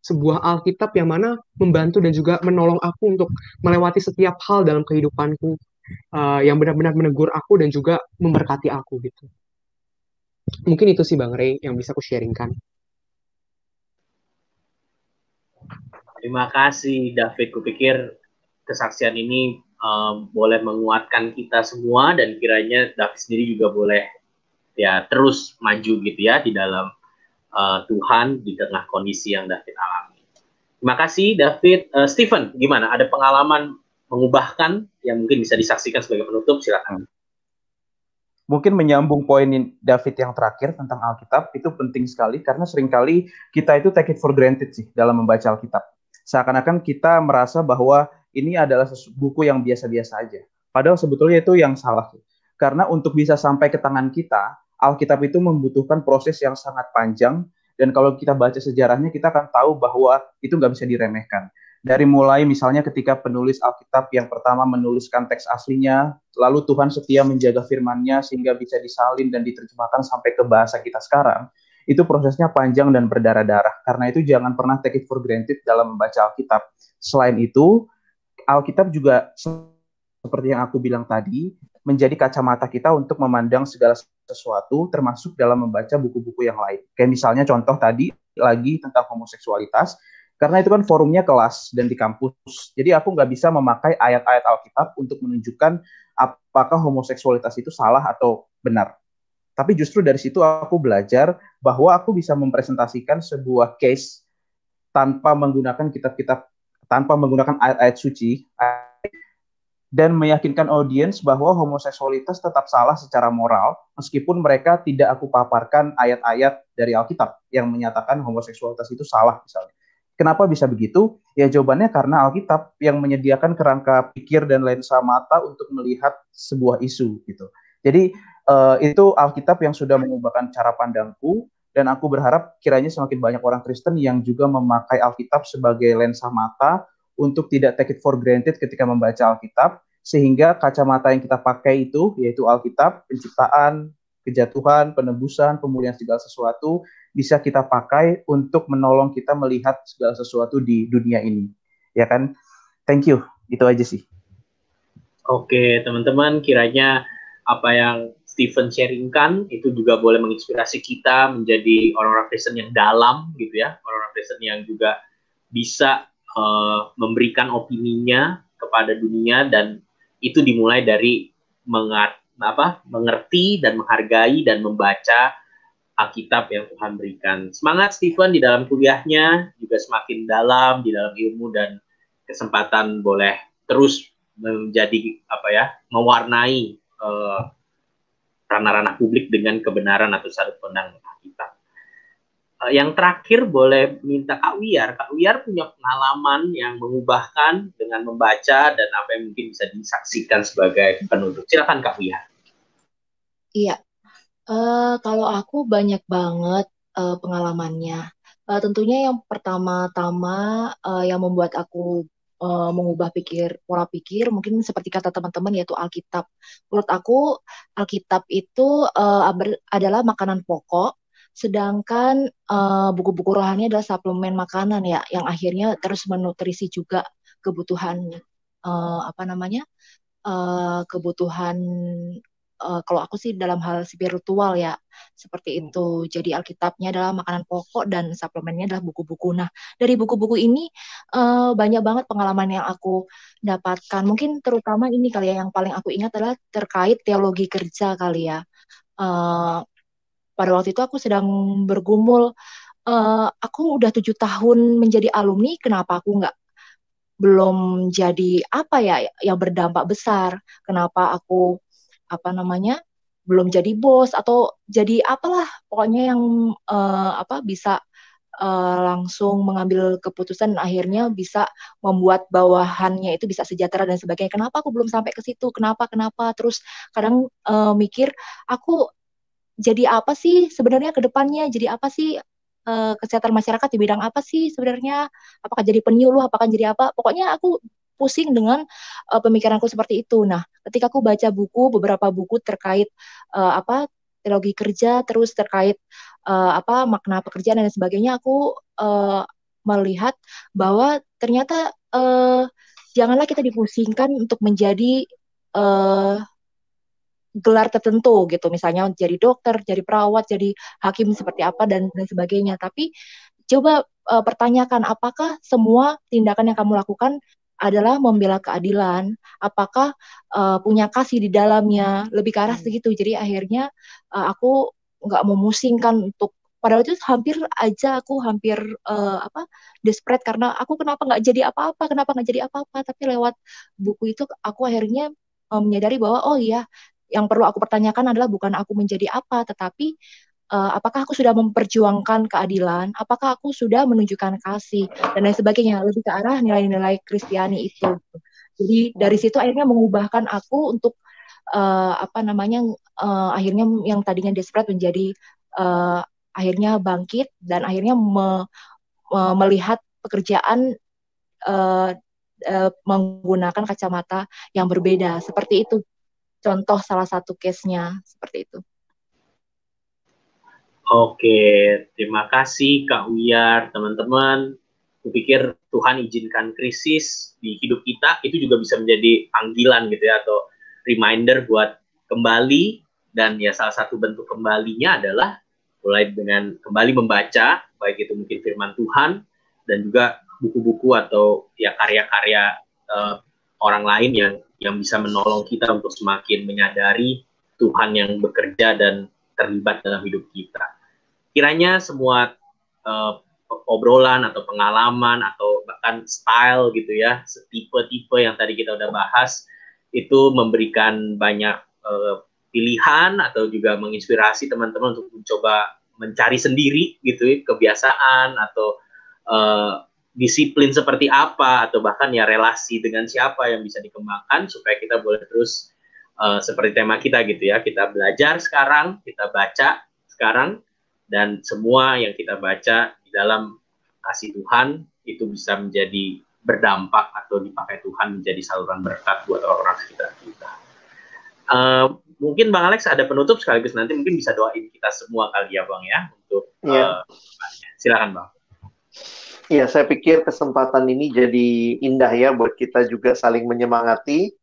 sebuah Alkitab yang mana membantu dan juga menolong aku untuk melewati setiap hal dalam kehidupanku uh, yang benar-benar menegur aku dan juga memberkati aku gitu. Mungkin itu sih Bang Ray yang bisa aku sharingkan. Terima kasih David. Kupikir kesaksian ini um, boleh menguatkan kita semua dan kiranya David sendiri juga boleh ya terus maju gitu ya di dalam uh, Tuhan di tengah kondisi yang David alami. Terima kasih David. Uh, Stephen, gimana? Ada pengalaman mengubahkan yang mungkin bisa disaksikan sebagai penutup? Silakan. Mungkin menyambung poin David yang terakhir tentang Alkitab itu penting sekali karena sering kali kita itu take it for granted sih dalam membaca Alkitab. Seakan-akan kita merasa bahwa ini adalah buku yang biasa-biasa aja. Padahal sebetulnya itu yang salah. Karena untuk bisa sampai ke tangan kita, Alkitab itu membutuhkan proses yang sangat panjang dan kalau kita baca sejarahnya kita akan tahu bahwa itu nggak bisa diremehkan. Dari mulai misalnya ketika penulis Alkitab yang pertama menuliskan teks aslinya, lalu Tuhan setia menjaga firman-Nya sehingga bisa disalin dan diterjemahkan sampai ke bahasa kita sekarang, itu prosesnya panjang dan berdarah-darah. Karena itu jangan pernah take it for granted dalam membaca Alkitab. Selain itu, Alkitab juga seperti yang aku bilang tadi menjadi kacamata kita untuk memandang segala sesuatu termasuk dalam membaca buku-buku yang lain. Kayak misalnya contoh tadi lagi tentang homoseksualitas karena itu kan forumnya kelas dan di kampus. Jadi aku nggak bisa memakai ayat-ayat Alkitab untuk menunjukkan apakah homoseksualitas itu salah atau benar. Tapi justru dari situ aku belajar bahwa aku bisa mempresentasikan sebuah case tanpa menggunakan kitab-kitab tanpa menggunakan ayat-ayat suci dan meyakinkan audiens bahwa homoseksualitas tetap salah secara moral meskipun mereka tidak aku paparkan ayat-ayat dari Alkitab yang menyatakan homoseksualitas itu salah misalnya. Kenapa bisa begitu? Ya jawabannya karena Alkitab yang menyediakan kerangka pikir dan lensa mata untuk melihat sebuah isu gitu. Jadi uh, itu Alkitab yang sudah mengubahkan cara pandangku dan aku berharap kiranya semakin banyak orang Kristen yang juga memakai Alkitab sebagai lensa mata untuk tidak take it for granted ketika membaca Alkitab, sehingga kacamata yang kita pakai itu, yaitu Alkitab, penciptaan, kejatuhan, penebusan, pemulihan segala sesuatu, bisa kita pakai untuk menolong kita melihat segala sesuatu di dunia ini. Ya kan? Thank you. Itu aja sih. Oke, teman-teman, kiranya apa yang Stephen sharingkan itu juga boleh menginspirasi kita menjadi orang-orang Kristen yang dalam gitu ya, orang-orang Kristen yang juga bisa uh, memberikan opininya kepada dunia dan itu dimulai dari mengat, apa, mengerti dan menghargai dan membaca Alkitab yang Tuhan berikan. Semangat Stephen di dalam kuliahnya juga semakin dalam di dalam ilmu dan kesempatan boleh terus menjadi apa ya mewarnai uh, ranah-ranah publik dengan kebenaran atau sudut pandang kita. Uh, yang terakhir boleh minta Kak Wiar. Kak Wiar punya pengalaman yang mengubahkan dengan membaca dan apa yang mungkin bisa disaksikan sebagai penutup. Silakan Kak Wiar. Iya, uh, kalau aku banyak banget uh, pengalamannya. Uh, tentunya yang pertama-tama uh, yang membuat aku uh, mengubah pikir pola pikir mungkin seperti kata teman-teman yaitu Alkitab. Menurut aku Alkitab itu uh, adalah makanan pokok sedangkan buku-buku uh, rohani adalah suplemen makanan ya yang akhirnya terus menutrisi juga kebutuhan uh, apa namanya uh, kebutuhan uh, kalau aku sih dalam hal spiritual ya seperti hmm. itu. Jadi Alkitabnya adalah makanan pokok dan suplemennya adalah buku-buku. Nah dari buku-buku ini uh, banyak banget pengalaman yang aku dapatkan. Mungkin terutama ini kali ya yang paling aku ingat adalah terkait teologi kerja kali ya. Uh, pada waktu itu aku sedang bergumul. Uh, aku udah tujuh tahun menjadi alumni, kenapa aku nggak belum jadi apa ya yang berdampak besar? Kenapa aku apa namanya belum jadi bos atau jadi apalah pokoknya yang uh, apa bisa uh, langsung mengambil keputusan dan akhirnya bisa membuat bawahannya itu bisa sejahtera dan sebagainya. Kenapa aku belum sampai ke situ? Kenapa? Kenapa? Terus kadang uh, mikir aku jadi apa sih sebenarnya ke depannya? Jadi apa sih kesehatan masyarakat di bidang apa sih sebenarnya? Apakah jadi penyuluh? Apakah jadi apa? Pokoknya aku pusing dengan uh, pemikiranku seperti itu. Nah, ketika aku baca buku beberapa buku terkait uh, apa teologi kerja terus terkait uh, apa makna pekerjaan dan sebagainya, aku uh, melihat bahwa ternyata uh, janganlah kita dipusingkan untuk menjadi uh, gelar tertentu gitu misalnya jadi dokter jadi perawat jadi hakim seperti apa dan dan sebagainya tapi coba uh, pertanyakan apakah semua tindakan yang kamu lakukan adalah membela keadilan. Apakah uh, punya kasih di dalamnya lebih ke arah hmm. segitu. Jadi akhirnya uh, aku nggak memusingkan untuk padahal itu hampir aja aku hampir uh, apa desperate karena aku kenapa nggak jadi apa-apa kenapa nggak jadi apa-apa tapi lewat buku itu aku akhirnya uh, menyadari bahwa oh iya yang perlu aku pertanyakan adalah bukan aku menjadi apa tetapi uh, apakah aku sudah memperjuangkan keadilan, apakah aku sudah menunjukkan kasih dan lain sebagainya, lebih ke arah nilai-nilai Kristiani itu. Jadi dari situ akhirnya mengubahkan aku untuk uh, apa namanya uh, akhirnya yang tadinya desperate menjadi uh, akhirnya bangkit dan akhirnya me, me, melihat pekerjaan uh, uh, menggunakan kacamata yang berbeda seperti itu. Contoh salah satu case-nya seperti itu. Oke, terima kasih Kak Wiyar, teman-teman. Kupikir Tuhan izinkan krisis di hidup kita itu juga bisa menjadi panggilan gitu ya atau reminder buat kembali dan ya salah satu bentuk kembalinya adalah mulai dengan kembali membaca baik itu mungkin firman Tuhan dan juga buku-buku atau ya karya-karya uh, orang lain yang yang bisa menolong kita untuk semakin menyadari Tuhan yang bekerja dan terlibat dalam hidup kita kiranya semua uh, obrolan atau pengalaman atau bahkan style gitu ya, tipe-tipe yang tadi kita udah bahas itu memberikan banyak uh, pilihan atau juga menginspirasi teman-teman untuk mencoba mencari sendiri gitu ya, kebiasaan atau uh, disiplin seperti apa atau bahkan ya relasi dengan siapa yang bisa dikembangkan supaya kita boleh terus uh, seperti tema kita gitu ya. Kita belajar sekarang kita baca sekarang dan semua yang kita baca di dalam kasih Tuhan itu bisa menjadi berdampak atau dipakai Tuhan menjadi saluran berkat buat orang-orang sekitar kita. Uh, mungkin Bang Alex ada penutup sekaligus nanti mungkin bisa doain kita semua kali ya Bang ya untuk yeah. Iya. uh, silakan Bang. Iya, saya pikir kesempatan ini jadi indah ya buat kita juga saling menyemangati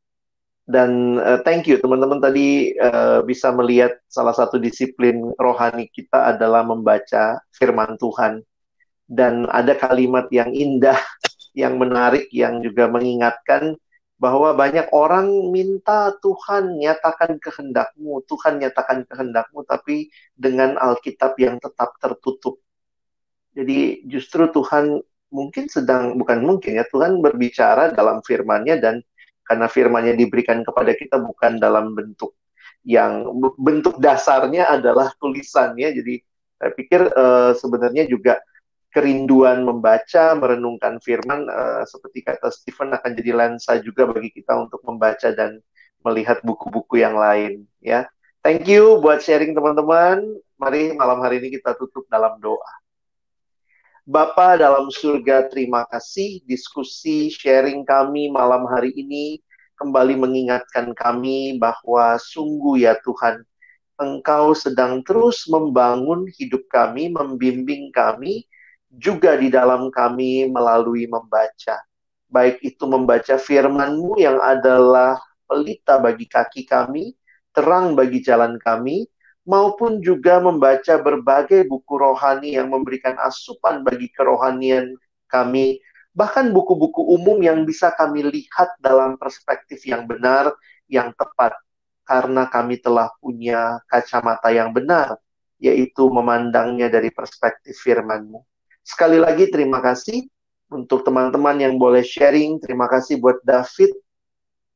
dan uh, thank you teman-teman tadi uh, bisa melihat salah satu disiplin rohani kita adalah membaca firman Tuhan dan ada kalimat yang indah yang menarik yang juga mengingatkan bahwa banyak orang minta Tuhan nyatakan kehendakmu, Tuhan nyatakan kehendakmu, tapi dengan Alkitab yang tetap tertutup. Jadi justru Tuhan mungkin sedang, bukan mungkin ya, Tuhan berbicara dalam firmannya dan karena firmannya diberikan kepada kita bukan dalam bentuk yang bentuk dasarnya adalah tulisannya. Jadi saya pikir uh, sebenarnya juga kerinduan membaca merenungkan firman uh, seperti kata Stephen akan jadi lensa juga bagi kita untuk membaca dan melihat buku-buku yang lain ya. Thank you buat sharing teman-teman. Mari malam hari ini kita tutup dalam doa Bapa dalam surga, terima kasih diskusi sharing kami malam hari ini kembali mengingatkan kami bahwa sungguh ya Tuhan, Engkau sedang terus membangun hidup kami, membimbing kami, juga di dalam kami melalui membaca. Baik itu membaca firman-Mu yang adalah pelita bagi kaki kami, terang bagi jalan kami, maupun juga membaca berbagai buku rohani yang memberikan asupan bagi kerohanian kami, bahkan buku-buku umum yang bisa kami lihat dalam perspektif yang benar, yang tepat, karena kami telah punya kacamata yang benar, yaitu memandangnya dari perspektif firman-Mu. Sekali lagi terima kasih untuk teman-teman yang boleh sharing. Terima kasih buat David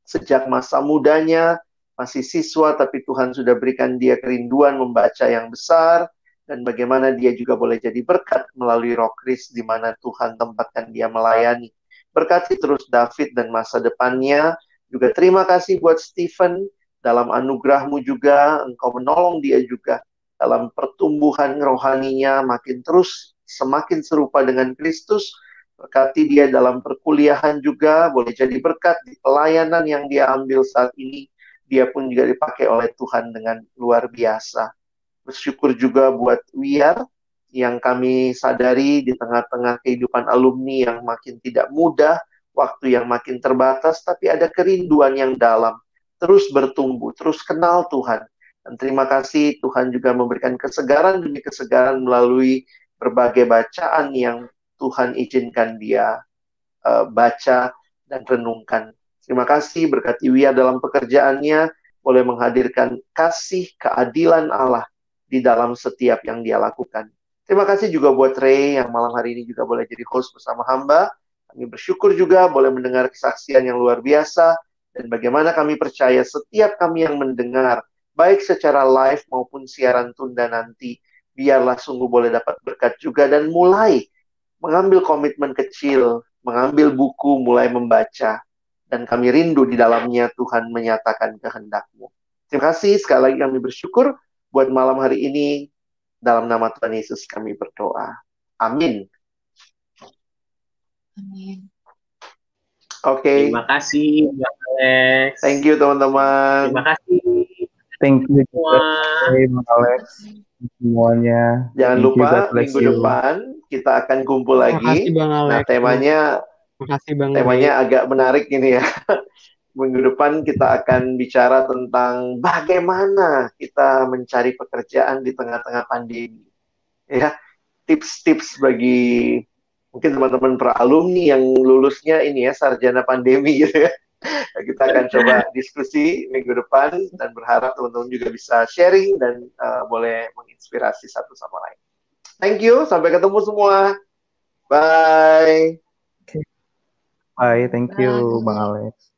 sejak masa mudanya masih siswa tapi Tuhan sudah berikan dia kerinduan membaca yang besar dan bagaimana dia juga boleh jadi berkat melalui Rokris di mana Tuhan tempatkan dia melayani. Berkati terus David dan masa depannya. Juga terima kasih buat Stephen dalam anugerahmu juga engkau menolong dia juga dalam pertumbuhan rohaninya makin terus semakin serupa dengan Kristus. Berkati dia dalam perkuliahan juga boleh jadi berkat di pelayanan yang dia ambil saat ini dia pun juga dipakai oleh Tuhan dengan luar biasa. Bersyukur juga buat Wiar yang kami sadari di tengah-tengah kehidupan alumni yang makin tidak mudah, waktu yang makin terbatas, tapi ada kerinduan yang dalam, terus bertumbuh, terus kenal Tuhan. Dan terima kasih Tuhan juga memberikan kesegaran demi kesegaran melalui berbagai bacaan yang Tuhan izinkan dia uh, baca dan renungkan Terima kasih berkati Wia dalam pekerjaannya, boleh menghadirkan kasih keadilan Allah di dalam setiap yang dia lakukan. Terima kasih juga buat Ray yang malam hari ini juga boleh jadi host bersama hamba. Kami bersyukur juga boleh mendengar kesaksian yang luar biasa dan bagaimana kami percaya setiap kami yang mendengar, baik secara live maupun siaran tunda nanti, biarlah sungguh boleh dapat berkat juga dan mulai mengambil komitmen kecil, mengambil buku, mulai membaca, dan kami rindu di dalamnya Tuhan menyatakan kehendak-Mu. Terima kasih sekali lagi kami bersyukur buat malam hari ini dalam nama Tuhan Yesus kami berdoa. Amin. Amin. Oke. Okay. Terima kasih, Alex. Thank you, teman-teman. Terima kasih. Thank you juga, Mbak Alex. Semuanya. Jangan Thank lupa you, minggu depan kita akan kumpul lagi. Kasih, Bang Alex. Nah, temanya Makasih Bang. Temanya agak menarik ini ya. Minggu depan kita akan bicara tentang bagaimana kita mencari pekerjaan di tengah-tengah pandemi. Ya, tips-tips bagi mungkin teman-teman para alumni yang lulusnya ini ya sarjana pandemi gitu ya. Kita akan coba diskusi minggu depan dan berharap teman-teman juga bisa sharing dan uh, boleh menginspirasi satu sama lain. Thank you, sampai ketemu semua. Bye. Bye, thank you. Bang Alex.